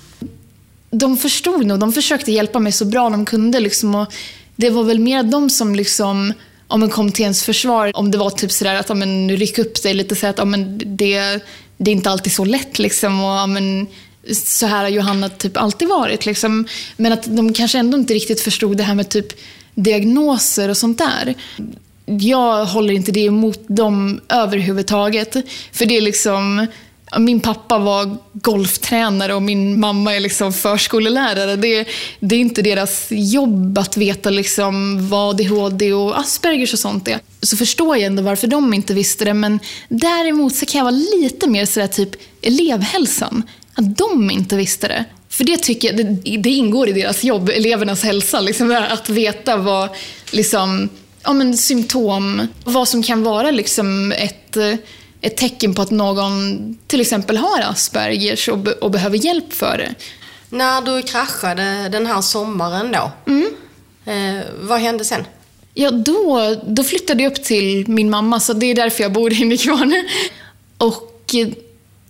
De förstod nog. De försökte hjälpa mig så bra de kunde. Liksom, och det var väl mer de som liksom om man kom till ens försvar, om det var typ sådär att men, ryck upp dig lite, så att men, det, det är inte alltid så lätt. Liksom, och, men, så här har Johanna typ alltid varit. Liksom. Men att de kanske ändå inte riktigt förstod det här med typ diagnoser och sånt där jag håller inte det emot dem överhuvudtaget. För det är liksom, min pappa var golftränare och min mamma är liksom förskolelärare. Det, det är inte deras jobb att veta liksom vad ADHD och Aspergers och sånt är. Så förstår jag ändå varför de inte visste det. Men däremot så kan jag vara lite mer sådär typ elevhälsan. Att de inte visste det. För det tycker jag, det, det ingår i deras jobb, elevernas hälsa. Liksom, att veta vad liksom, ja, men, symptom, vad som kan vara liksom ett ett tecken på att någon till exempel har Aspergers och, be och behöver hjälp för det. När du kraschade den här sommaren då, mm. eh, vad hände sen? Ja, då, då flyttade jag upp till min mamma, så det är därför jag bor i Nykvarn. Och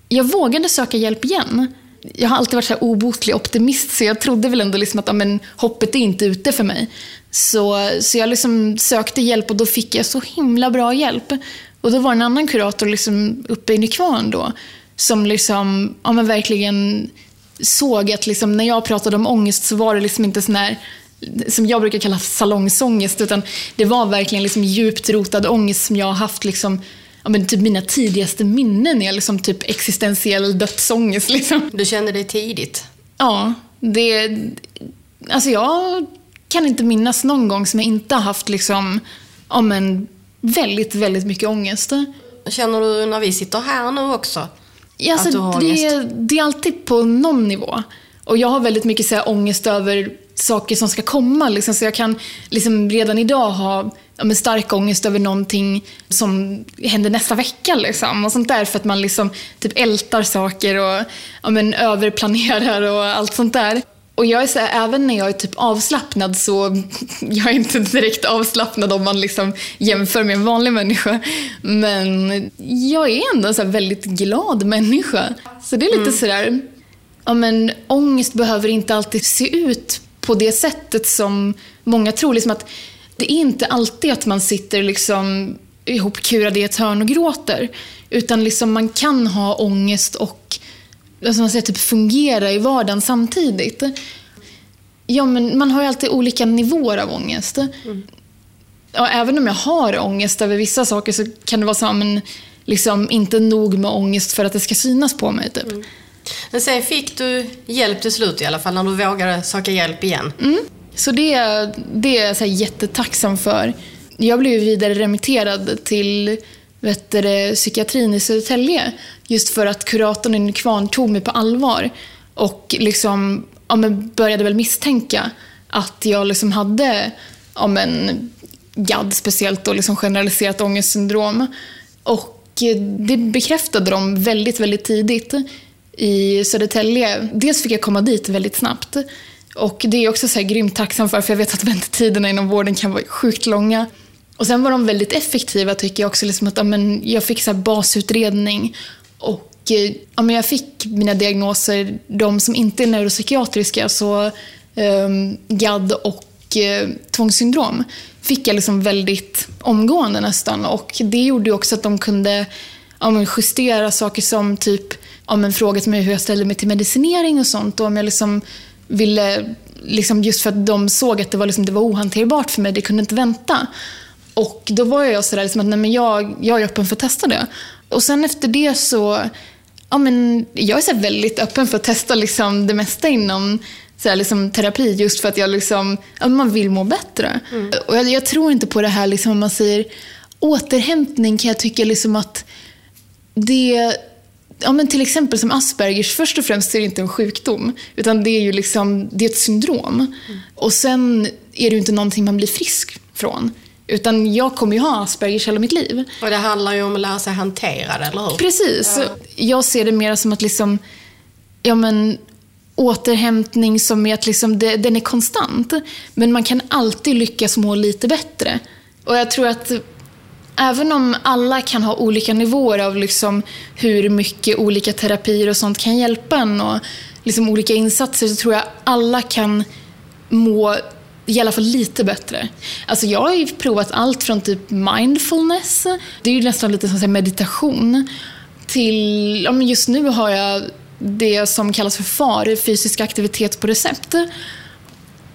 jag vågade söka hjälp igen. Jag har alltid varit så obotlig optimist, så jag trodde väl ändå liksom att amen, hoppet är inte ute för mig. Så, så jag liksom sökte hjälp och då fick jag så himla bra hjälp. Och då var det en annan kurator liksom uppe i Nykvarn då, som liksom, ja, men verkligen såg att liksom, när jag pratade om ångest så var det liksom inte sån här som jag brukar kalla salongsångest, utan det var verkligen liksom djupt rotad ångest som jag har haft liksom, ja, men typ mina tidigaste minnen är liksom typ existentiell dödsångest. Liksom. Du kände det tidigt? Ja, det... Alltså jag kan inte minnas någon gång som jag inte har haft liksom, ja, men, väldigt, väldigt mycket ångest. Känner du när vi sitter här nu också? Ja, alltså, att du har ångest? det, det är alltid på någon nivå. Och jag har väldigt mycket så här, ångest över saker som ska komma. Liksom, så jag kan liksom, redan idag ha ja, men stark ångest över någonting som händer nästa vecka. Liksom, och sånt där för att man liksom, typ ältar saker och ja, men, överplanerar och allt sånt där. Och jag är så här, även när jag är typ avslappnad så jag är inte direkt avslappnad om man liksom jämför med en vanlig människa. Men jag är ändå en så väldigt glad människa. Så det är lite mm. sådär, ja men ångest behöver inte alltid se ut på det sättet som många tror. Liksom att det är inte alltid att man sitter liksom ihopkurad i ett hörn och gråter. Utan liksom man kan ha ångest och alltså man säger, typ fungera i vardagen samtidigt. Ja, men man har ju alltid olika nivåer av ångest. Mm. Och även om jag har ångest över vissa saker så kan det vara så men, liksom, inte nog med ångest för att det ska synas på mig. Typ. Mm. Men sen fick du hjälp till slut i alla fall, när du vågade söka hjälp igen. Mm. Så det, det är jag så jättetacksam för. Jag blev vidare remitterad till vet du, psykiatrin i Södertälje. Just för att kuratorn i Nykvarn tog mig på allvar. Och liksom, ja, men började väl misstänka att jag liksom hade ja, men, GAD speciellt och liksom generaliserat ångestsyndrom. Och det bekräftade de väldigt, väldigt tidigt i Södertälje. Dels fick jag komma dit väldigt snabbt. Och det är jag också så här grymt tacksam för, för jag vet att väntetiderna inom vården kan vara sjukt långa. Och sen var de väldigt effektiva tycker jag också. Liksom att, ja, men jag fick så basutredning och eh, ja, men jag fick mina diagnoser, de som inte är neuropsykiatriska, så um, GAD och uh, tvångssyndrom, fick jag liksom väldigt omgående nästan. Och det gjorde också att de kunde ja, men justera saker som typ ja, men frågat mig hur jag ställde mig till medicinering och sånt. Och om jag liksom ville, liksom just för att de såg att det var, liksom, det var ohanterbart för mig, det kunde inte vänta. Och då var jag sådär liksom att nej, men jag, jag är öppen för att testa det. Och sen efter det så, ja men jag är så väldigt öppen för att testa liksom det mesta inom så här, liksom, terapi just för att jag liksom, ja, man vill må bättre. Mm. Och jag, jag, tror inte på det här liksom, om man säger återhämtning kan jag tycka liksom att det Ja, men till exempel som Aspergers, först och främst är det inte en sjukdom. Utan det är ju liksom, det är ett syndrom. Mm. Och sen är det ju inte någonting man blir frisk från. Utan jag kommer ju ha Aspergers hela mitt liv. Och det handlar ju om att lära sig hantera det, eller hur? Precis. Ja. Jag ser det mer som att liksom, ja men, återhämtning som är att liksom det, den är konstant. Men man kan alltid lyckas må lite bättre. Och jag tror att även om alla kan ha olika nivåer av liksom hur mycket olika terapier och sånt kan hjälpa en och liksom olika insatser så tror jag alla kan må i alla fall lite bättre. Alltså jag har ju provat allt från typ mindfulness, det är ju nästan lite som meditation, till, ja men just nu har jag det som kallas för FAR, fysisk aktivitet på recept.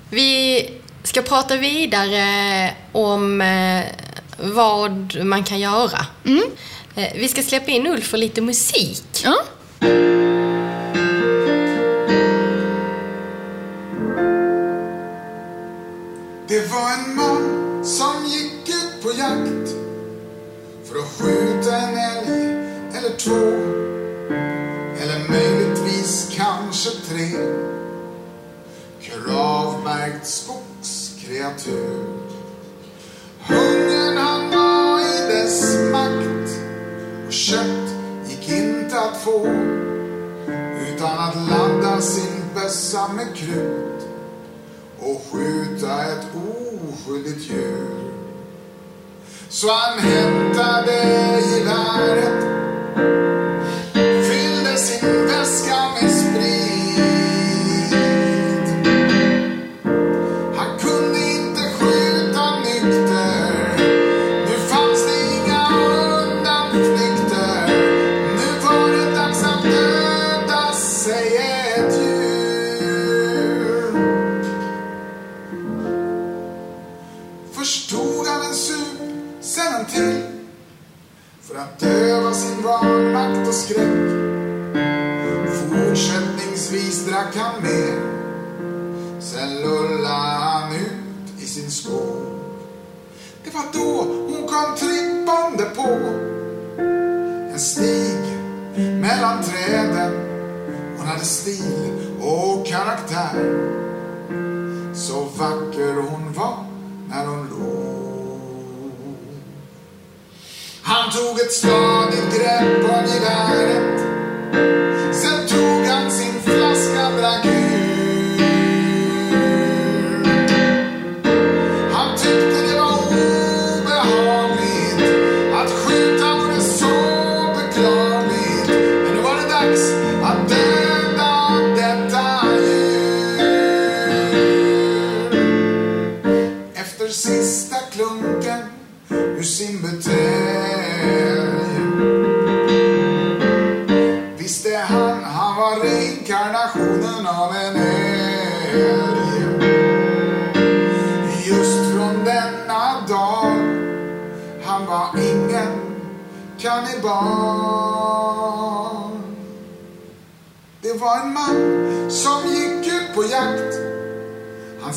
Vi ska prata vidare om eh, vad man kan göra. Mm. Eh, vi ska släppa in Ulf för lite musik. Ja. Det var en man som gick ut på jakt för att skjuta en älg eller två eller möjligtvis kanske tre kravmärkt skogskreatur Hungern kött gick inte att få utan att ladda sin bössa med krut och skjuta ett oskyldigt djur. Så han hämtade geväret, kläder. Hon hade stil och karaktär. Så vacker hon var när hon låg. Han tog ett stadigt grepp om geväret. Sen tog han sin flaska, drack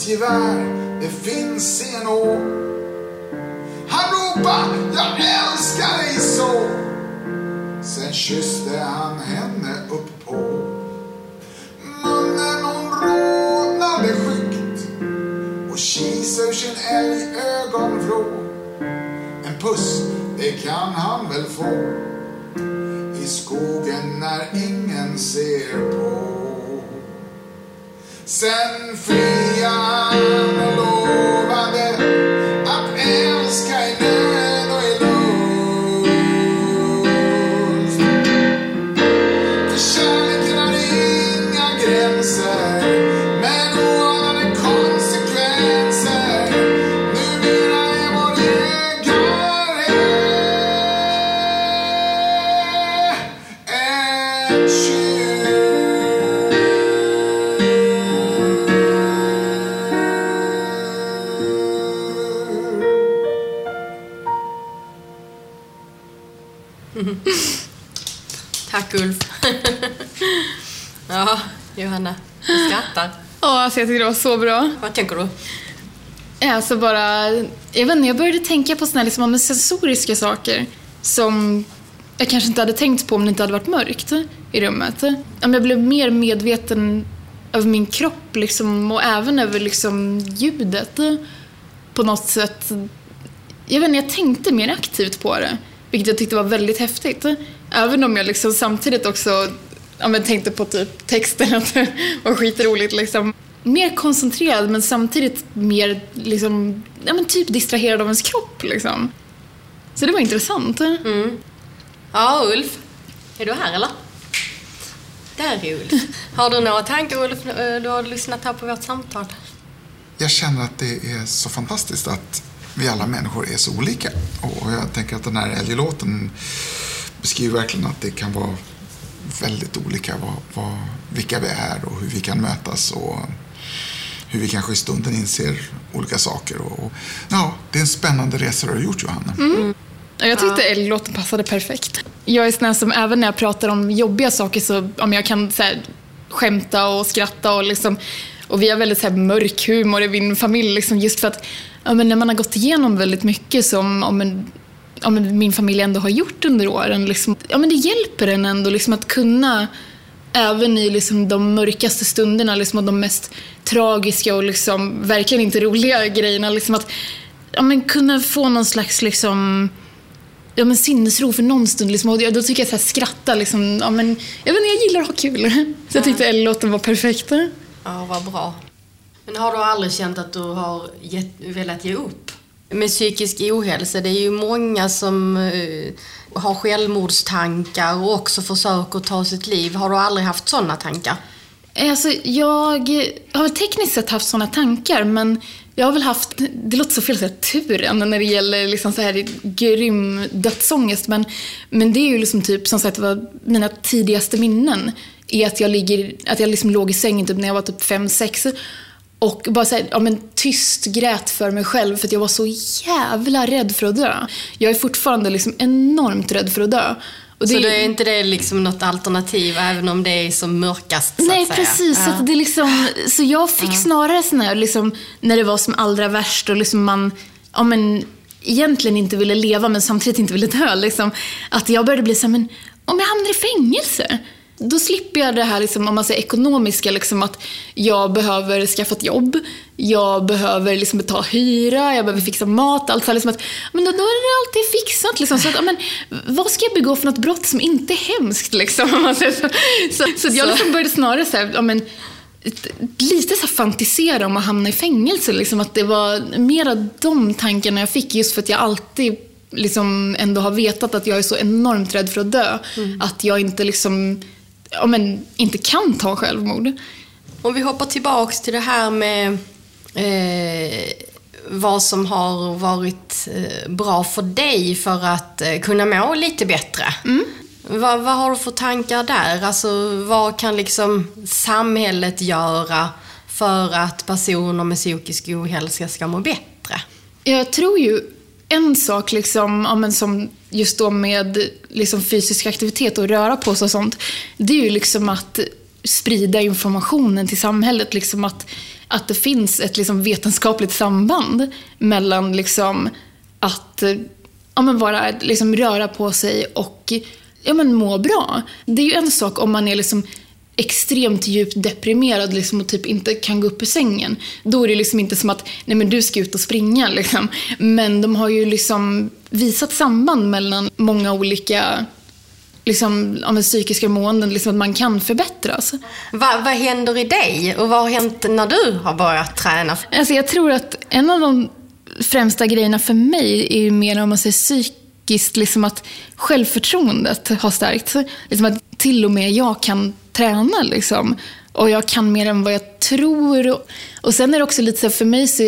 Gevär, det finns i en å. Han ropade, jag älskar dig så. Sen kysste han henne upp på munnen hon rodnade skyggt och kisa ur sin älgögonvrå. En puss, det kan han väl få i skogen när ingen ser på. Johanna, du skrattar. Ja, alltså jag tyckte det var så bra. Vad tänker du? Alltså bara, jag vet inte, jag började tänka på såna här liksom, sensoriska saker som jag kanske inte hade tänkt på om det inte hade varit mörkt i rummet. Jag blev mer medveten över min kropp liksom, och även över liksom, ljudet på något sätt. Jag vet inte, jag tänkte mer aktivt på det, vilket jag tyckte var väldigt häftigt. Även om jag liksom samtidigt också ja, men tänkte på typ texten, att det var skitroligt liksom. Mer koncentrerad men samtidigt mer liksom, ja, men typ distraherad av ens kropp liksom. Så det var intressant. Ja, Ulf. Är du här eller? Där är Ulf. Har du några tankar Ulf? Du har lyssnat här på vårt samtal. Jag känner att det är så fantastiskt att vi alla människor är så olika. Och jag tänker att den här älglåten beskriver verkligen att det kan vara väldigt olika vad, vad, vilka vi är och hur vi kan mötas och hur vi kanske i stunden inser olika saker. Och, och, ja, det är en spännande resa du har gjort, Johanna. Jag tyckte L-låten passade perfekt. Jag är sån som även när jag pratar om jobbiga saker så om jag kan så här, skämta och skratta och liksom och vi har väldigt så här, mörk humor i min familj liksom, just för att ja, men när man har gått igenom väldigt mycket som om en, om min familj ändå har gjort under åren. Liksom, ja, men det hjälper en ändå liksom, att kunna även i liksom, de mörkaste stunderna liksom, och de mest tragiska och liksom, verkligen inte roliga grejerna. Liksom, att ja, men, kunna få någon slags liksom, ja, men sinnesro för någon stund. Liksom. Och då tycker jag att skratta, liksom, ja, men, jag, vet inte, jag gillar att ha kul. Så jag tyckte L-låten var perfekt. Ja, vad bra. Men har du aldrig känt att du har gett, velat ge upp? Med psykisk ohälsa, det är ju många som eh, har självmordstankar och också försöker ta sitt liv. Har du aldrig haft sådana tankar? Eh, alltså, jag har tekniskt sett haft sådana tankar, men jag har väl haft, det låter så fel att säga turen när det gäller liksom så här grym dödsångest, men, men det är ju liksom typ som sagt var mina tidigaste minnen är att jag, ligger, att jag liksom låg i sängen typ när jag var typ fem sex och bara så här, ja, men tyst grät för mig själv för att jag var så jävla rädd för att dö. Jag är fortfarande liksom enormt rädd för att dö. Och det, så det är inte det liksom något alternativ även om det är som mörkast? Så nej, att säga. precis. Ja. Så, det liksom, så jag fick ja. snarare sån här, liksom, när det var som allra värst och liksom man ja, men, egentligen inte ville leva men samtidigt inte ville dö. Liksom, att jag började bli så här, men om jag hamnar i fängelse? Då slipper jag det här liksom, om man säger ekonomiska, liksom, att jag behöver skaffa ett jobb, jag behöver liksom, betala hyra, jag behöver fixa mat. Allt så liksom att, men då, då är det alltid fixat. Liksom, så att, men, vad ska jag begå för något brott som inte är hemskt? Liksom, så, så, så, jag liksom började snarare så här, men, lite så fantisera om att hamna i fängelse. Liksom, att det var mera de tankarna jag fick just för att jag alltid liksom ändå har vetat att jag är så enormt rädd för att dö. Mm. Att jag inte liksom ja, men, inte kan ta självmord. Om vi hoppar tillbaks till det här med eh, vad som har varit eh, bra för dig för att eh, kunna må lite bättre. Mm. Vad, vad, har du för tankar där? Alltså, vad kan liksom samhället göra för att personer med psykisk ohälsa ska må bättre? Jag tror ju en sak liksom, ja, men som just då med liksom fysisk aktivitet och röra på sig och sånt, det är ju liksom att sprida informationen till samhället. Liksom att, att det finns ett liksom vetenskapligt samband mellan liksom att ja, men bara liksom röra på sig och ja, men må bra. Det är ju en sak om man är liksom extremt djupt deprimerad liksom, och typ inte kan gå upp ur sängen. Då är det liksom inte som att nej men du ska ut och springa. Liksom. Men de har ju liksom visat samband mellan många olika liksom, ja, psykiska måenden, liksom att man kan förbättras. Va, vad händer i dig och vad har hänt när du har börjat träna? Alltså, jag tror att en av de främsta grejerna för mig är ju mer om man säger psykiskt, liksom att självförtroendet har stärkts. Liksom att till och med jag kan träna liksom. Och jag kan mer än vad jag tror. Och sen är det också lite så för mig så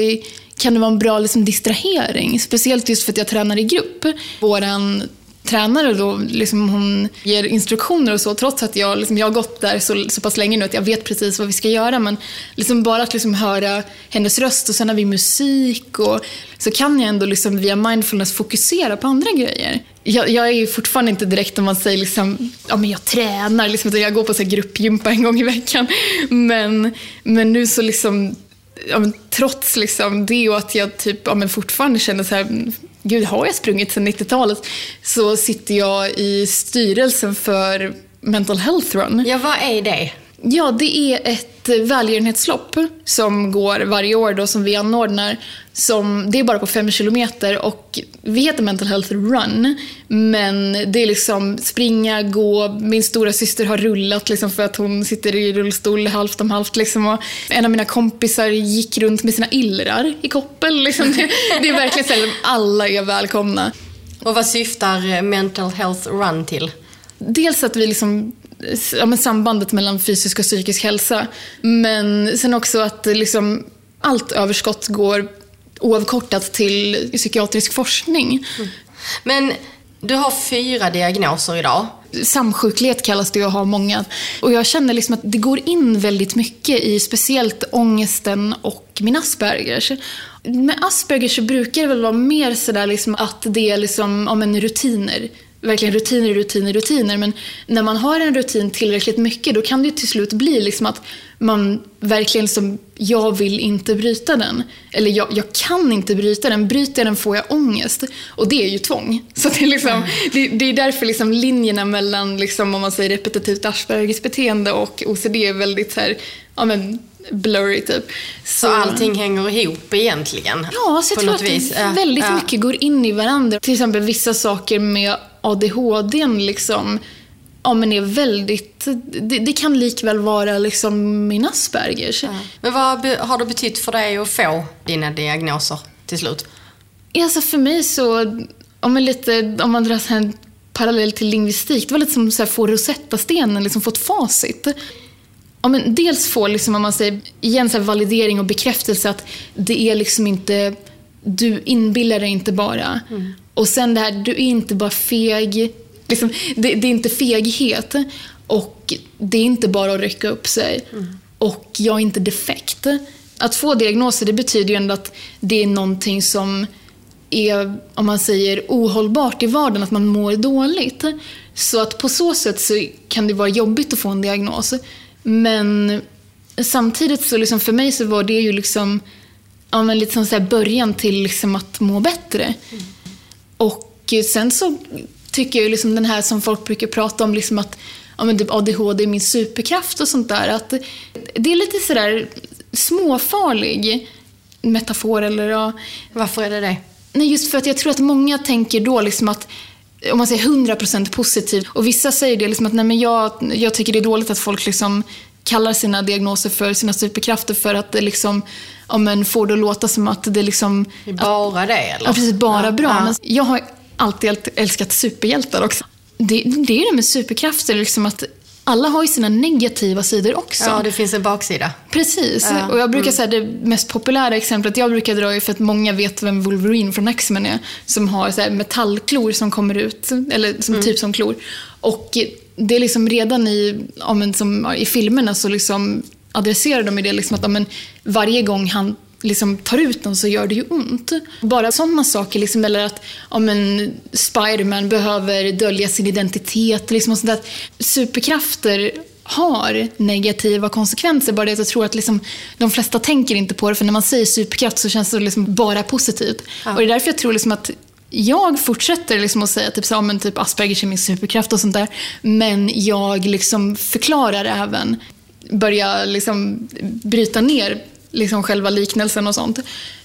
kan det vara en bra liksom, distrahering. Speciellt just för att jag tränar i grupp. Våran tränare då, liksom hon ger instruktioner och så, trots att jag, liksom, jag har gått där så, så pass länge nu att jag vet precis vad vi ska göra. Men liksom bara att liksom höra hennes röst och sen har vi musik och så kan jag ändå liksom via mindfulness fokusera på andra grejer. Jag, jag är fortfarande inte direkt om man säger liksom, ja men jag tränar, liksom, jag går på så här gruppgympa en gång i veckan. Men, men nu så liksom ja, men, trots liksom det och att jag typ, ja, men fortfarande känner så här, mm, gud har jag sprungit sedan 90-talet? Så sitter jag i styrelsen för Mental Health Run. Ja, vad är det? Ja, det är ett välgörenhetslopp som går varje år då som vi anordnar. Som, det är bara på fem kilometer och vi heter Mental Health Run. Men det är liksom springa, gå. Min stora syster har rullat liksom för att hon sitter i rullstol halvt om halvt. Liksom. Och en av mina kompisar gick runt med sina illrar i koppel. Liksom. Det, det är verkligen så alla är välkomna. Och vad syftar Mental Health Run till? Dels att vi liksom ja, men sambandet mellan fysisk och psykisk hälsa. Men sen också att liksom, allt överskott går oavkortat till psykiatrisk forskning. Mm. Men du har fyra diagnoser idag. Samsjuklighet kallas det att ha många. Och jag känner liksom att det går in väldigt mycket i speciellt ångesten och min Aspergers. Med Aspergers så brukar det väl vara mer sådär liksom att det är liksom, om en rutiner verkligen rutiner, rutiner, rutiner. Men när man har en rutin tillräckligt mycket då kan det till slut bli liksom att man verkligen som, jag vill inte bryta den. Eller jag, jag kan inte bryta den, bryter jag den får jag ångest. Och det är ju tvång. Så det är, liksom, mm. det, det, är därför liksom linjerna mellan, liksom, om man säger repetitivt Aspergers beteende och OCD är väldigt så här, ja men blurry typ. Så, så allting hänger ihop egentligen? Ja, så jag tror att väldigt mycket går in i varandra. Till exempel vissa saker med ADHD liksom, ja, men är väldigt... Det, det, kan likväl vara liksom min Aspergers. Ja. Men vad har det betytt för dig att få dina diagnoser till slut? Alltså för mig så, om lite, om man drar en parallell till lingvistik, det var lite som att få Rosetta-stenen, liksom få ett facit. Ja, men dels få, liksom, om man säger, igen, så validering och bekräftelse att det är liksom inte, du inbillar dig inte bara. Mm. Och sen det här, du är inte bara feg. Liksom, det, det, är inte feghet. Och det är inte bara att rycka upp sig. Mm. Och jag är inte defekt. Att få diagnoser, det betyder ju ändå att det är någonting som är, om man säger, ohållbart i vardagen, att man mår dåligt. Så att på så sätt så kan det vara jobbigt att få en diagnos. Men samtidigt så liksom för mig så var det ju liksom ja, men lite som så början till liksom att må bättre. Mm. Och sen så tycker jag liksom den här som folk brukar prata om, liksom att ja, men typ ADHD är min superkraft och sånt där. Att det är lite sådär småfarlig metafor. Eller, ja. Varför är det det? Nej, just för att jag tror att många tänker då liksom att om man säger 100% positivt. Och vissa säger det liksom att nej men jag, jag tycker det är dåligt att folk liksom kallar sina diagnoser för sina superkrafter för att det liksom ja, men får det låta som att det liksom... Bara att, det eller? Ja, precis. Bara ja, bra. Ja. Men jag har alltid älskat superhjältar också. Det, det är det med superkrafter, liksom att alla har ju sina negativa sidor också. Ja, det finns en baksida. Precis. Ja. Och jag brukar mm. säga det mest populära exemplet jag brukar dra är för att många vet vem Wolverine från X-Men är. Som har så metallklor som kommer ut, eller som mm. typ som klor. Och det är liksom redan i, ja, men som, i filmerna så liksom adresserar de det liksom att ja, men varje gång han liksom tar ut den så gör det ju ont. Bara sådana saker, liksom, eller att om en Spiderman behöver dölja sin identitet. Liksom, och sånt Superkrafter har negativa konsekvenser. Bara det att jag tror att liksom, de flesta tänker inte på det, för när man säger superkraft så känns det liksom bara positivt. Ja. Och det är därför jag tror liksom att jag fortsätter liksom att säga typ, så, men typ Aspergers är min superkraft och sånt där. Men jag liksom förklarar även, börjar liksom bryta ner liksom själva liknelsen och sånt.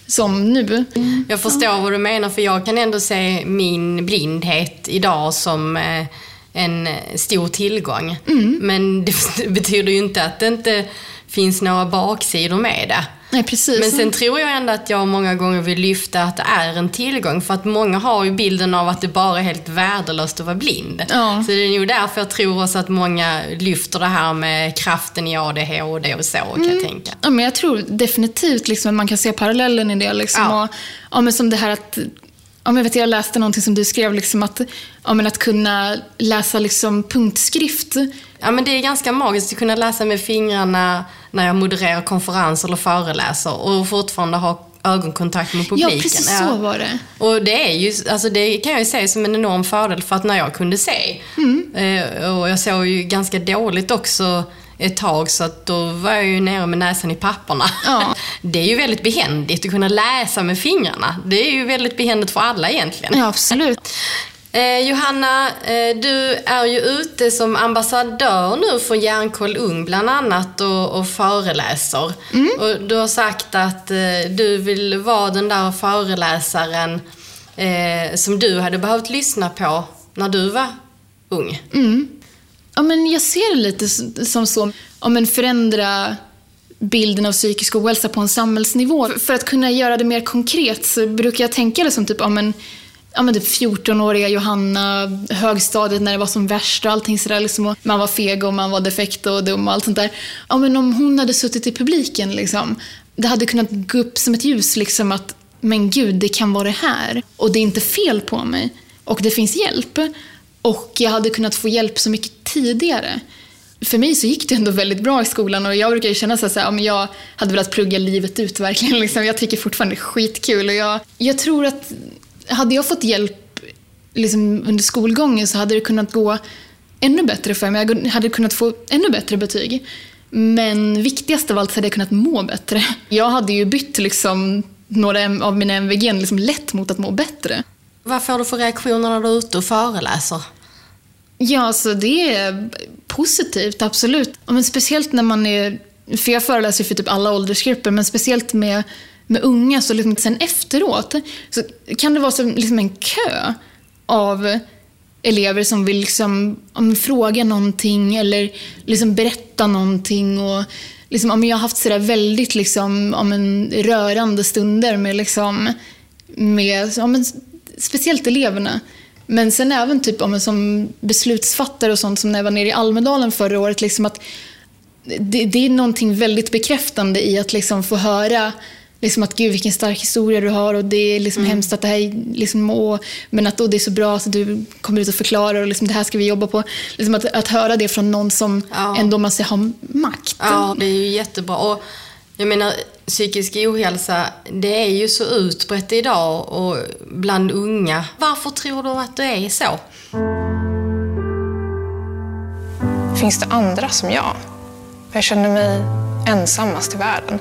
Som nu. Jag förstår vad du menar, för jag kan ändå se min blindhet idag som eh, en stor tillgång. Mm. Men det betyder ju inte att det inte finns några baksidor med det. Nej, precis. Men sen tror jag ändå att jag många gånger vill lyfta att det är en tillgång. För att många har ju bilden av att det bara är helt värdelöst att vara blind. Ja. Så det är nog därför jag tror också att många lyfter det här med kraften i ADHD och så, mm. kan jag mm. tänka. Ja, men jag tror definitivt liksom, att man kan se parallellen i det. Liksom, ja. Och, ja, men som det här att Ja, men vet, jag läste någonting som du skrev, liksom att, ja, men att kunna läsa liksom punktskrift. Ja, men det är ganska magiskt att kunna läsa med fingrarna när jag modererar konferenser eller föreläser och fortfarande ha ögonkontakt med publiken. Ja, precis så var det. Och det är ju, alltså det kan jag ju se som en enorm fördel för att när jag kunde se, mm. Eh, och jag såg ju ganska dåligt också ett tag så att då var jag ju nere med näsan i papperna. Ja. Det är ju väldigt behändigt att kunna läsa med fingrarna. Det är ju väldigt behändigt för alla egentligen. Ja, absolut. Eh, Johanna, eh, du är ju ute som ambassadör nu för Hjärnkoll Ung bland annat och, och föreläser. Mm. Och du har sagt att eh, du vill vara den där föreläsaren eh, som du hade behövt lyssna på när du var ung. Mm. Ja, men jag ser det lite som så, om en förändra bilden av psykisk ohälsa på en samhällsnivå. För att kunna göra det mer konkret så brukar jag tänka det som typ, om en ja, men typ 14-åriga Johanna, högstadiet när det var som värst och allting sådär. Liksom, man var feg och man var defekt och dum och allt sånt där. Ja, men om hon hade suttit i publiken, liksom, det hade kunnat gå upp som ett ljus liksom att men gud, det kan vara det här. Och det är inte fel på mig. Och det finns hjälp. Och jag hade kunnat få hjälp så mycket tidigare. För mig så gick det ändå väldigt bra i skolan och jag brukar ju känna så om jag hade velat plugga livet ut verkligen. Liksom. Jag tycker fortfarande det är skitkul och jag, jag tror att hade jag fått hjälp liksom, under skolgången så hade det kunnat gå ännu bättre för mig. Jag hade kunnat få ännu bättre betyg. Men viktigast av allt så hade jag kunnat må bättre. Jag hade ju bytt liksom några av mina MVG liksom lätt mot att må bättre. Vad får du för reaktioner när du är ute och föreläser? Ja, så det är positivt, absolut. Men speciellt när man är, för jag föreläser för typ alla åldersgrupper, men speciellt med, med unga, så liksom sen efteråt så kan det vara som liksom en kö av elever som vill liksom, om, fråga någonting eller liksom berätta någonting. Och liksom, om jag har haft sådär väldigt liksom, om en rörande stunder med, liksom, med om speciellt eleverna. Men sen även typ om som beslutsfattare och sånt som när jag var nere i Almedalen förra året. Liksom att det, det är någonting väldigt bekräftande i att liksom få höra liksom att gud vilken stark historia du har och det är liksom mm. hemskt att det här liksom, och, men att då det är så bra att du kommer ut och förklarar och liksom, det här ska vi jobba på. Liksom att, att höra det från någon som ja. ändå man säger har makt. Ja, det är ju jättebra. Och jag menar, psykisk ohälsa, det är ju så utbrett idag och bland unga. Varför tror du att det är så? Finns det andra som jag? Jag känner mig ensammast i världen.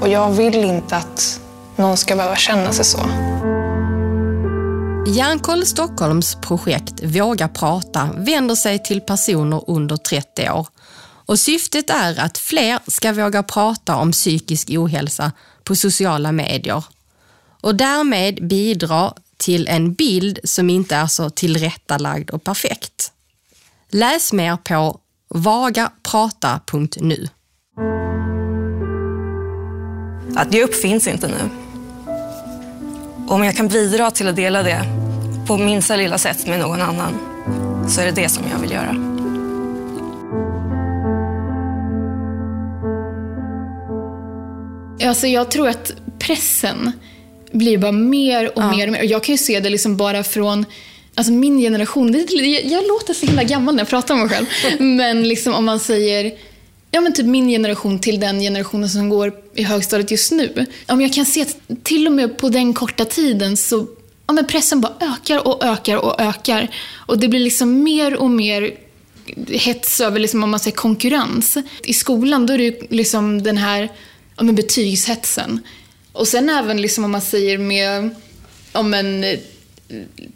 Och jag vill inte att någon ska behöva känna sig så. Hjärnkoll Stockholms projekt Våga prata vänder sig till personer under 30 år och syftet är att fler ska våga prata om psykisk ohälsa på sociala medier och därmed bidra till en bild som inte är så tillrättalagd och perfekt. Läs mer på vagaprata.nu. Att ge upp finns inte nu. Om jag kan bidra till att dela det på minsta lilla sätt med någon annan så är det det som jag vill göra. Alltså jag tror att pressen blir bara mer och ja. mer och mer. jag kan ju se det liksom bara från Alltså min generation, jag låter så himla gammal när jag pratar om mig själv. Men liksom om man säger ja, men typ min generation till den generationen som går i högstadiet just nu. Om jag kan se att till och med på den korta tiden så ja, men pressen bara ökar och ökar och ökar. Och det blir liksom mer och mer hets över liksom, om man säger konkurrens. I skolan då är det liksom den här ja, men betygshetsen. Och sen även liksom om man säger med ja men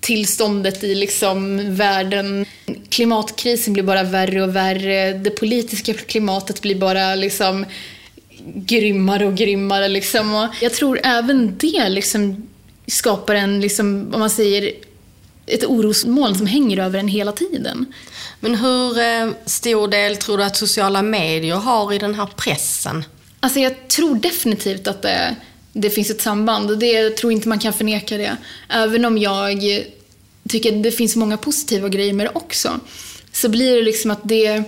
tillståndet i liksom världen. Klimatkrisen blir bara värre och värre. Det politiska klimatet blir bara liksom grymmare och grymmare. Liksom. Och jag tror även det liksom skapar en, liksom, om man säger, ett orosmoln som hänger över en hela tiden. Men hur eh, stor del tror du att sociala medier har i den här pressen? Alltså jag tror definitivt att det det finns ett samband. Det, jag tror inte man kan förneka det. Även om jag tycker att det finns många positiva grejer med det också. Så blir det liksom att det,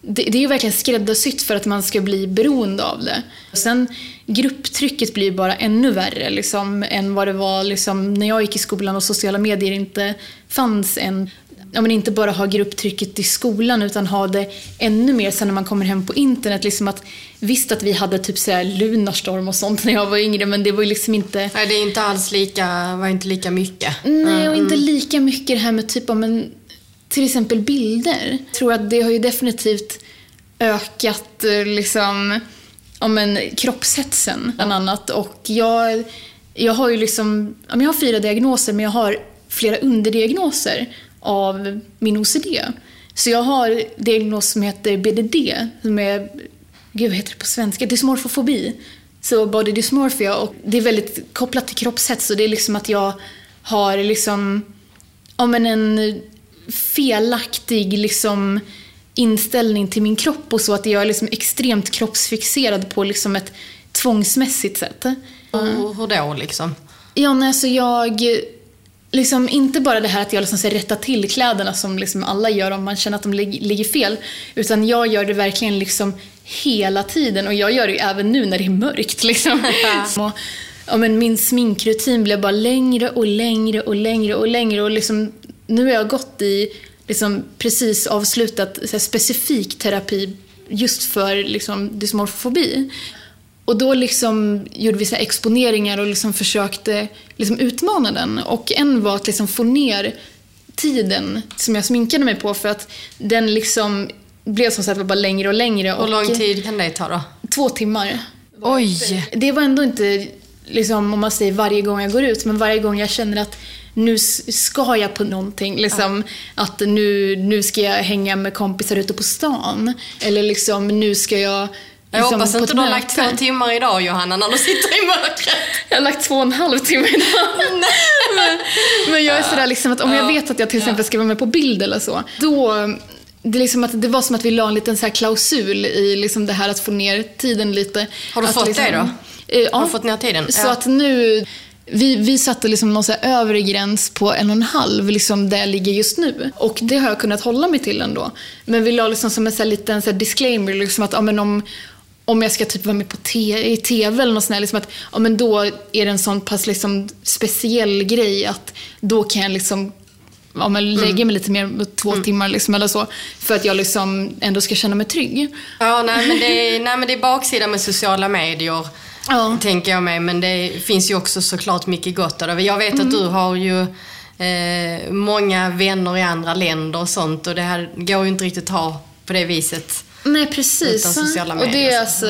det, det är ju verkligen skräddarsytt för att man ska bli beroende av det. Och sen grupptrycket blir bara ännu värre liksom, än vad det var liksom, när jag gick i skolan och sociala medier inte fanns än ja, men inte bara ha grupptrycket i skolan utan ha det ännu mer sen när man kommer hem på internet. Liksom att, visst att vi hade typ så här Lunarstorm och sånt när jag var yngre men det var ju liksom inte... Nej, det är inte alls lika, var inte lika mycket. Nej, och inte lika mycket det här med typ om en, till exempel bilder. Jag tror att det har ju definitivt ökat eh, liksom om en kroppshetsen bland annat. Och jag, jag har ju liksom, jag har fyra diagnoser men jag har flera underdiagnoser av min OCD. Så jag har diagnos som heter BDD, som är, gud vad heter det på svenska, dysmorfofobi. Så body dysmorphia och det är väldigt kopplat till kroppshets så det är liksom att jag har liksom, ja men en felaktig liksom inställning till min kropp och så att jag är liksom extremt kroppsfixerad på liksom ett tvångsmässigt sätt. Och hur då liksom? Ja, alltså jag liksom inte bara det här att jag liksom ska rätta till kläderna som liksom alla gör om man känner att de ligger fel. Utan jag gör det verkligen liksom hela tiden och jag gör det även nu när det är mörkt. Liksom. och, ja, men min sminkrutin blev bara längre och längre och längre och längre. Och liksom, nu har jag gått i liksom precis avslutat så här, specifik terapi just för liksom, dysmorfofobi. Och då liksom gjorde vi så exponeringar och liksom försökte liksom utmana den. Och en var att liksom få ner tiden som jag sminkade mig på för att den liksom blev som sagt bara längre och längre. Hur och lång tid kan det ta då? Två timmar. Oj! Det var ändå inte, liksom, om man säger varje gång jag går ut, men varje gång jag känner att nu ska jag på någonting. Liksom, Att nu, nu ska jag hänga med kompisar ute på stan. Eller liksom, nu ska jag... Jag liksom, hoppas inte du har lagt två timmar idag Johanna, när du sitter i mörkret. Jag har lagt två och en halv timme idag. men, men jag är sådär liksom att om jag vet att jag till exempel ska vara med på bild eller så, då det, är liksom att, det var som att vi la en liten så här klausul i liksom det här att få ner tiden lite. Har du att fått liksom, det då? Eh, ja. Har du fått ner tiden? Så Ja. att nu, vi, vi satte liksom någon så här övre gräns på en och en halv, liksom där jag ligger just nu. Och det har jag kunnat hålla mig till ändå. Men vi la liksom som en så här liten så här disclaimer, liksom att ja, men om, om jag ska typ vara med på te, i TV eller något sånt här, liksom att ja, men då är det en sån pass liksom speciell grej att då kan jag liksom ja, men lägga mig lite mer två timmar liksom, eller så. För att jag liksom ändå ska känna mig trygg. Ja, nej men, det är, nej men det är baksidan med sociala medier. Ja. Tänker jag mig. Men det finns ju också såklart mycket gott av det. Jag vet att du har ju eh, många vänner i andra länder och sånt. Och det här går ju inte riktigt att ha på det viset. Nej, precis. Utan sociala och det medier är alltså,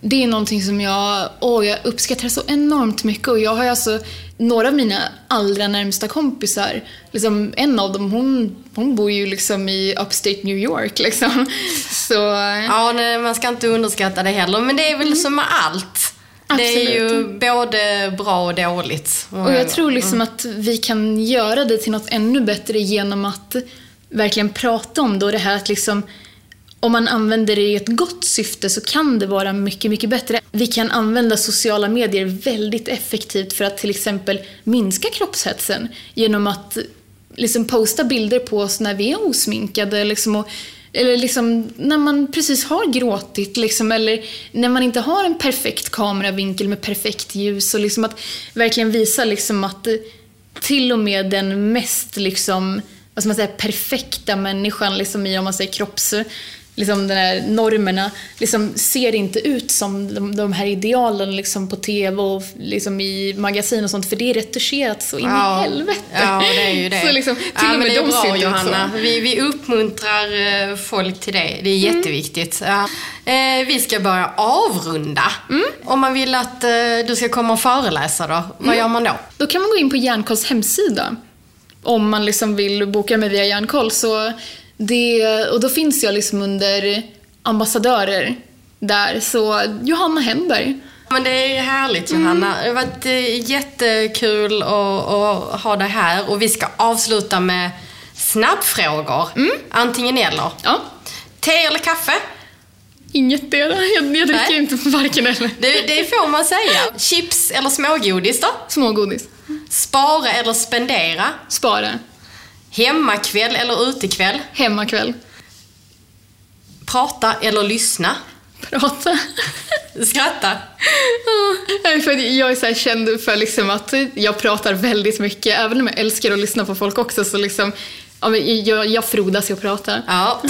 det är någonting som jag, åh, jag uppskattar så enormt mycket. Och jag har alltså några av mina allra närmsta kompisar, liksom, en av dem hon, hon bor ju liksom i upstate New York. Liksom. Så, Ja, nej, man ska inte underskatta det heller. Men det är väl som med allt. Det är ju både bra och dåligt. och jag tror liksom att vi kan göra det till något ännu bättre genom att verkligen prata om det och det här att liksom om man använder det i ett gott syfte så kan det vara mycket, mycket bättre. Vi kan använda sociala medier väldigt effektivt för att till exempel minska kroppshetsen genom att liksom posta bilder på oss när vi är osminkade liksom och, eller liksom när man precis har gråtit liksom, eller när man inte har en perfekt kameravinkel med perfekt ljus och liksom att verkligen visa liksom att eh, till och med den mest liksom, vad ska man säga, perfekta människan liksom i om man säger kropps liksom den här normerna liksom ser inte ut som de, de här idealen liksom på TV och liksom i magasin och sånt för det är retuscherat så in i helvete. Ja, det är ju det. Så liksom, till ja, och med det är de ser bra inte ut så. Johanna. Vi, vi uppmuntrar eh, folk till det. Det är Mm. jätteviktigt. Ja. Eh, vi ska börja avrunda. Mm. Om man vill att eh, du ska komma och föreläsa då, vad Mm. gör man då? Då kan man gå in på Järnkolls hemsida. Om man liksom vill boka mig via Järnkoll. Så det, och då finns jag liksom under ambassadörer där. Så Johanna Henberg. Men det är härligt Mm. Johanna. Det har varit eh, jättekul att, att ha dig här. Och vi ska avsluta med snabbfrågor. Mm. Antingen eller. Ja, Te eller kaffe? inget det. Jag, jag dricker inte varken eller. Det, det får man säga. Chips eller smågodis då? Smågodis. Spara eller spendera? Spara. Hemmakväll eller utekväll? Hemmakväll. Prata eller lyssna? Prata. Skratta? Ja, för att jag är så känd för liksom att jag pratar väldigt mycket. Även om jag älskar att lyssna på folk också så liksom, ja, jag, jag frodas i att prata. Ja.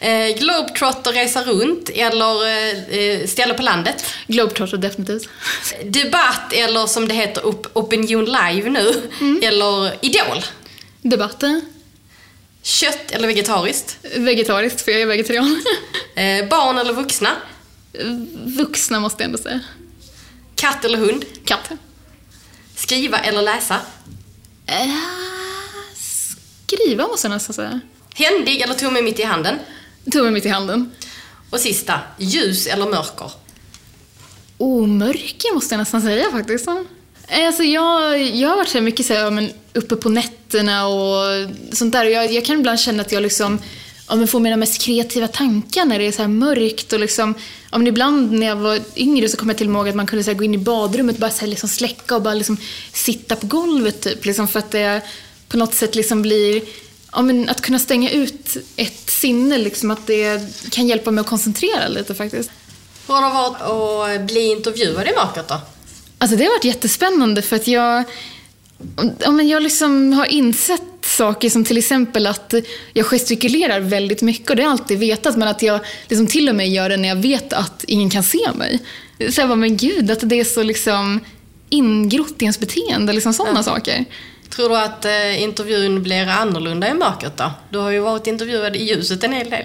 Eh, Globetrotter resa runt eller eh, eh, ställa på landet? Globetrotter definitivt. Debatt eller som det heter op- Opinion Live nu, eller Idol? Debatten. Kött eller vegetariskt? Vegetariskt, för jag är vegetarian. Eh, barn eller vuxna? Vuxna måste jag ändå säga. Katt eller hund? Katt. Skriva eller läsa? Äh, skriva måste jag nästan säga. Händig eller tumme mitt i handen? Tummen mitt i handen. Och sista, ljus eller mörker? Oh, mörker måste jag nästan säga faktiskt. Eh, alltså jag, jag har varit så mycket så här, ja, men, uppe på nätterna och sånt där. Och jag, jag kan ibland känna att jag liksom, ja, men får mina mest kreativa tankar när det är så här mörkt. Och liksom, ja, men ibland när jag var yngre så kom jag till och med ihåg att man kunde så här, gå in i badrummet och bara så här, liksom, släcka och bara liksom, sitta på golvet typ. Liksom, för att det på något sätt liksom blir Ja, men att kunna stänga ut ett sinne, liksom, att det kan hjälpa mig att koncentrera lite faktiskt. Hur har det varit att bli intervjuad i mörkret då? Alltså det har varit jättespännande för att jag, ja, men jag liksom har insett saker som till exempel att jag gestikulerar väldigt mycket och det har jag alltid vetat men att jag liksom till och med gör det när jag vet att ingen kan se mig. Så jag bara, men gud, att det är så liksom ingrott i ens beteende, liksom sådana ja. saker. Tror du att eh, intervjun blir annorlunda i mörkret då? Du har ju varit intervjuad i ljuset en hel del.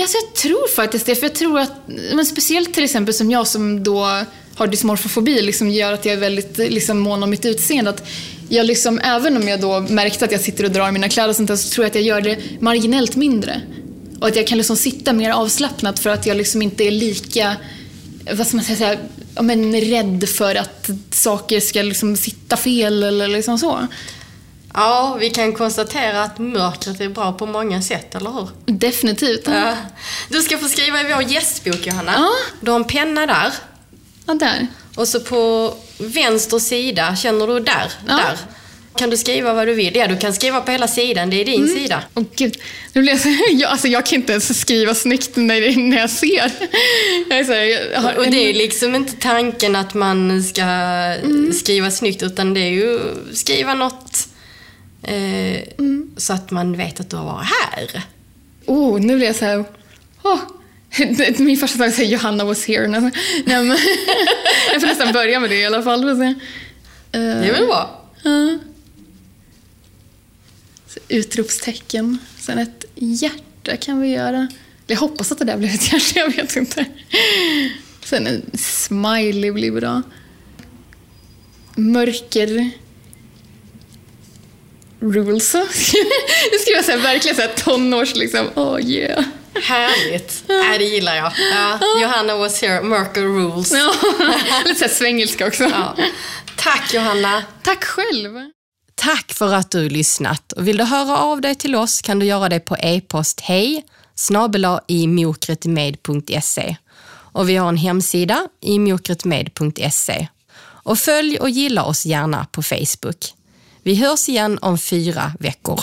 Alltså, jag tror faktiskt det, för jag tror att, men speciellt till exempel som jag som då har dysmorfofobi, liksom gör att jag är väldigt liksom, mån om mitt utseende. Att jag liksom, även om jag då märkte att jag sitter och drar mina kläder och sånt där, så tror jag att jag gör det marginellt mindre. Och att jag kan liksom sitta mer avslappnat för att jag liksom inte är lika, vad ska man säga, ja, men rädd för att saker ska liksom sitta fel eller liksom så. Ja, vi kan konstatera att mörkret är bra på många sätt, eller hur? Definitivt. Ja. Du ska få skriva i vår gästbok, Johanna. Ja. Du har en penna där. Ja, där. Och så på vänster sida, känner du där? Ja. Där. Kan du skriva vad du vill? Ja, du kan skriva på hela sidan. Det är din mm. sida. Åh oh, gud. Nu blir jag, så, jag, alltså, jag kan inte ens skriva snyggt när, när jag ser. Jag är så jag har, och det är liksom inte tanken att man ska mm. skriva snyggt, utan det är ju skriva något eh, mm. så att man vet att du har varit här. Oh, nu blir jag så här... Oh. Min första tanke säger Johanna was here. Nej, men, jag får nästan börja med det i alla fall. Uh, det är väl bra? Uh, utropstecken. Sen ett hjärta kan vi göra. Jag hoppas att det där blev ett hjärta, jag vet inte. Sen en smiley blir bra. Mörker rules. nu skriver jag så här, verkligen så här tonårs liksom, oh yeah. Härligt. Ja, det gillar jag. Ja, Johanna was here, Merkel rules. Lite såhär svengelska också. Ja. Tack Johanna. Tack själv. Tack för att du lyssnat. vill du höra av dig till oss kan du göra det på e-post hej snabela i mokretmed.se och vi har en hemsida i mokretmed.se. Och följ och gilla oss gärna på Facebook. Vi hörs igen om fyra veckor.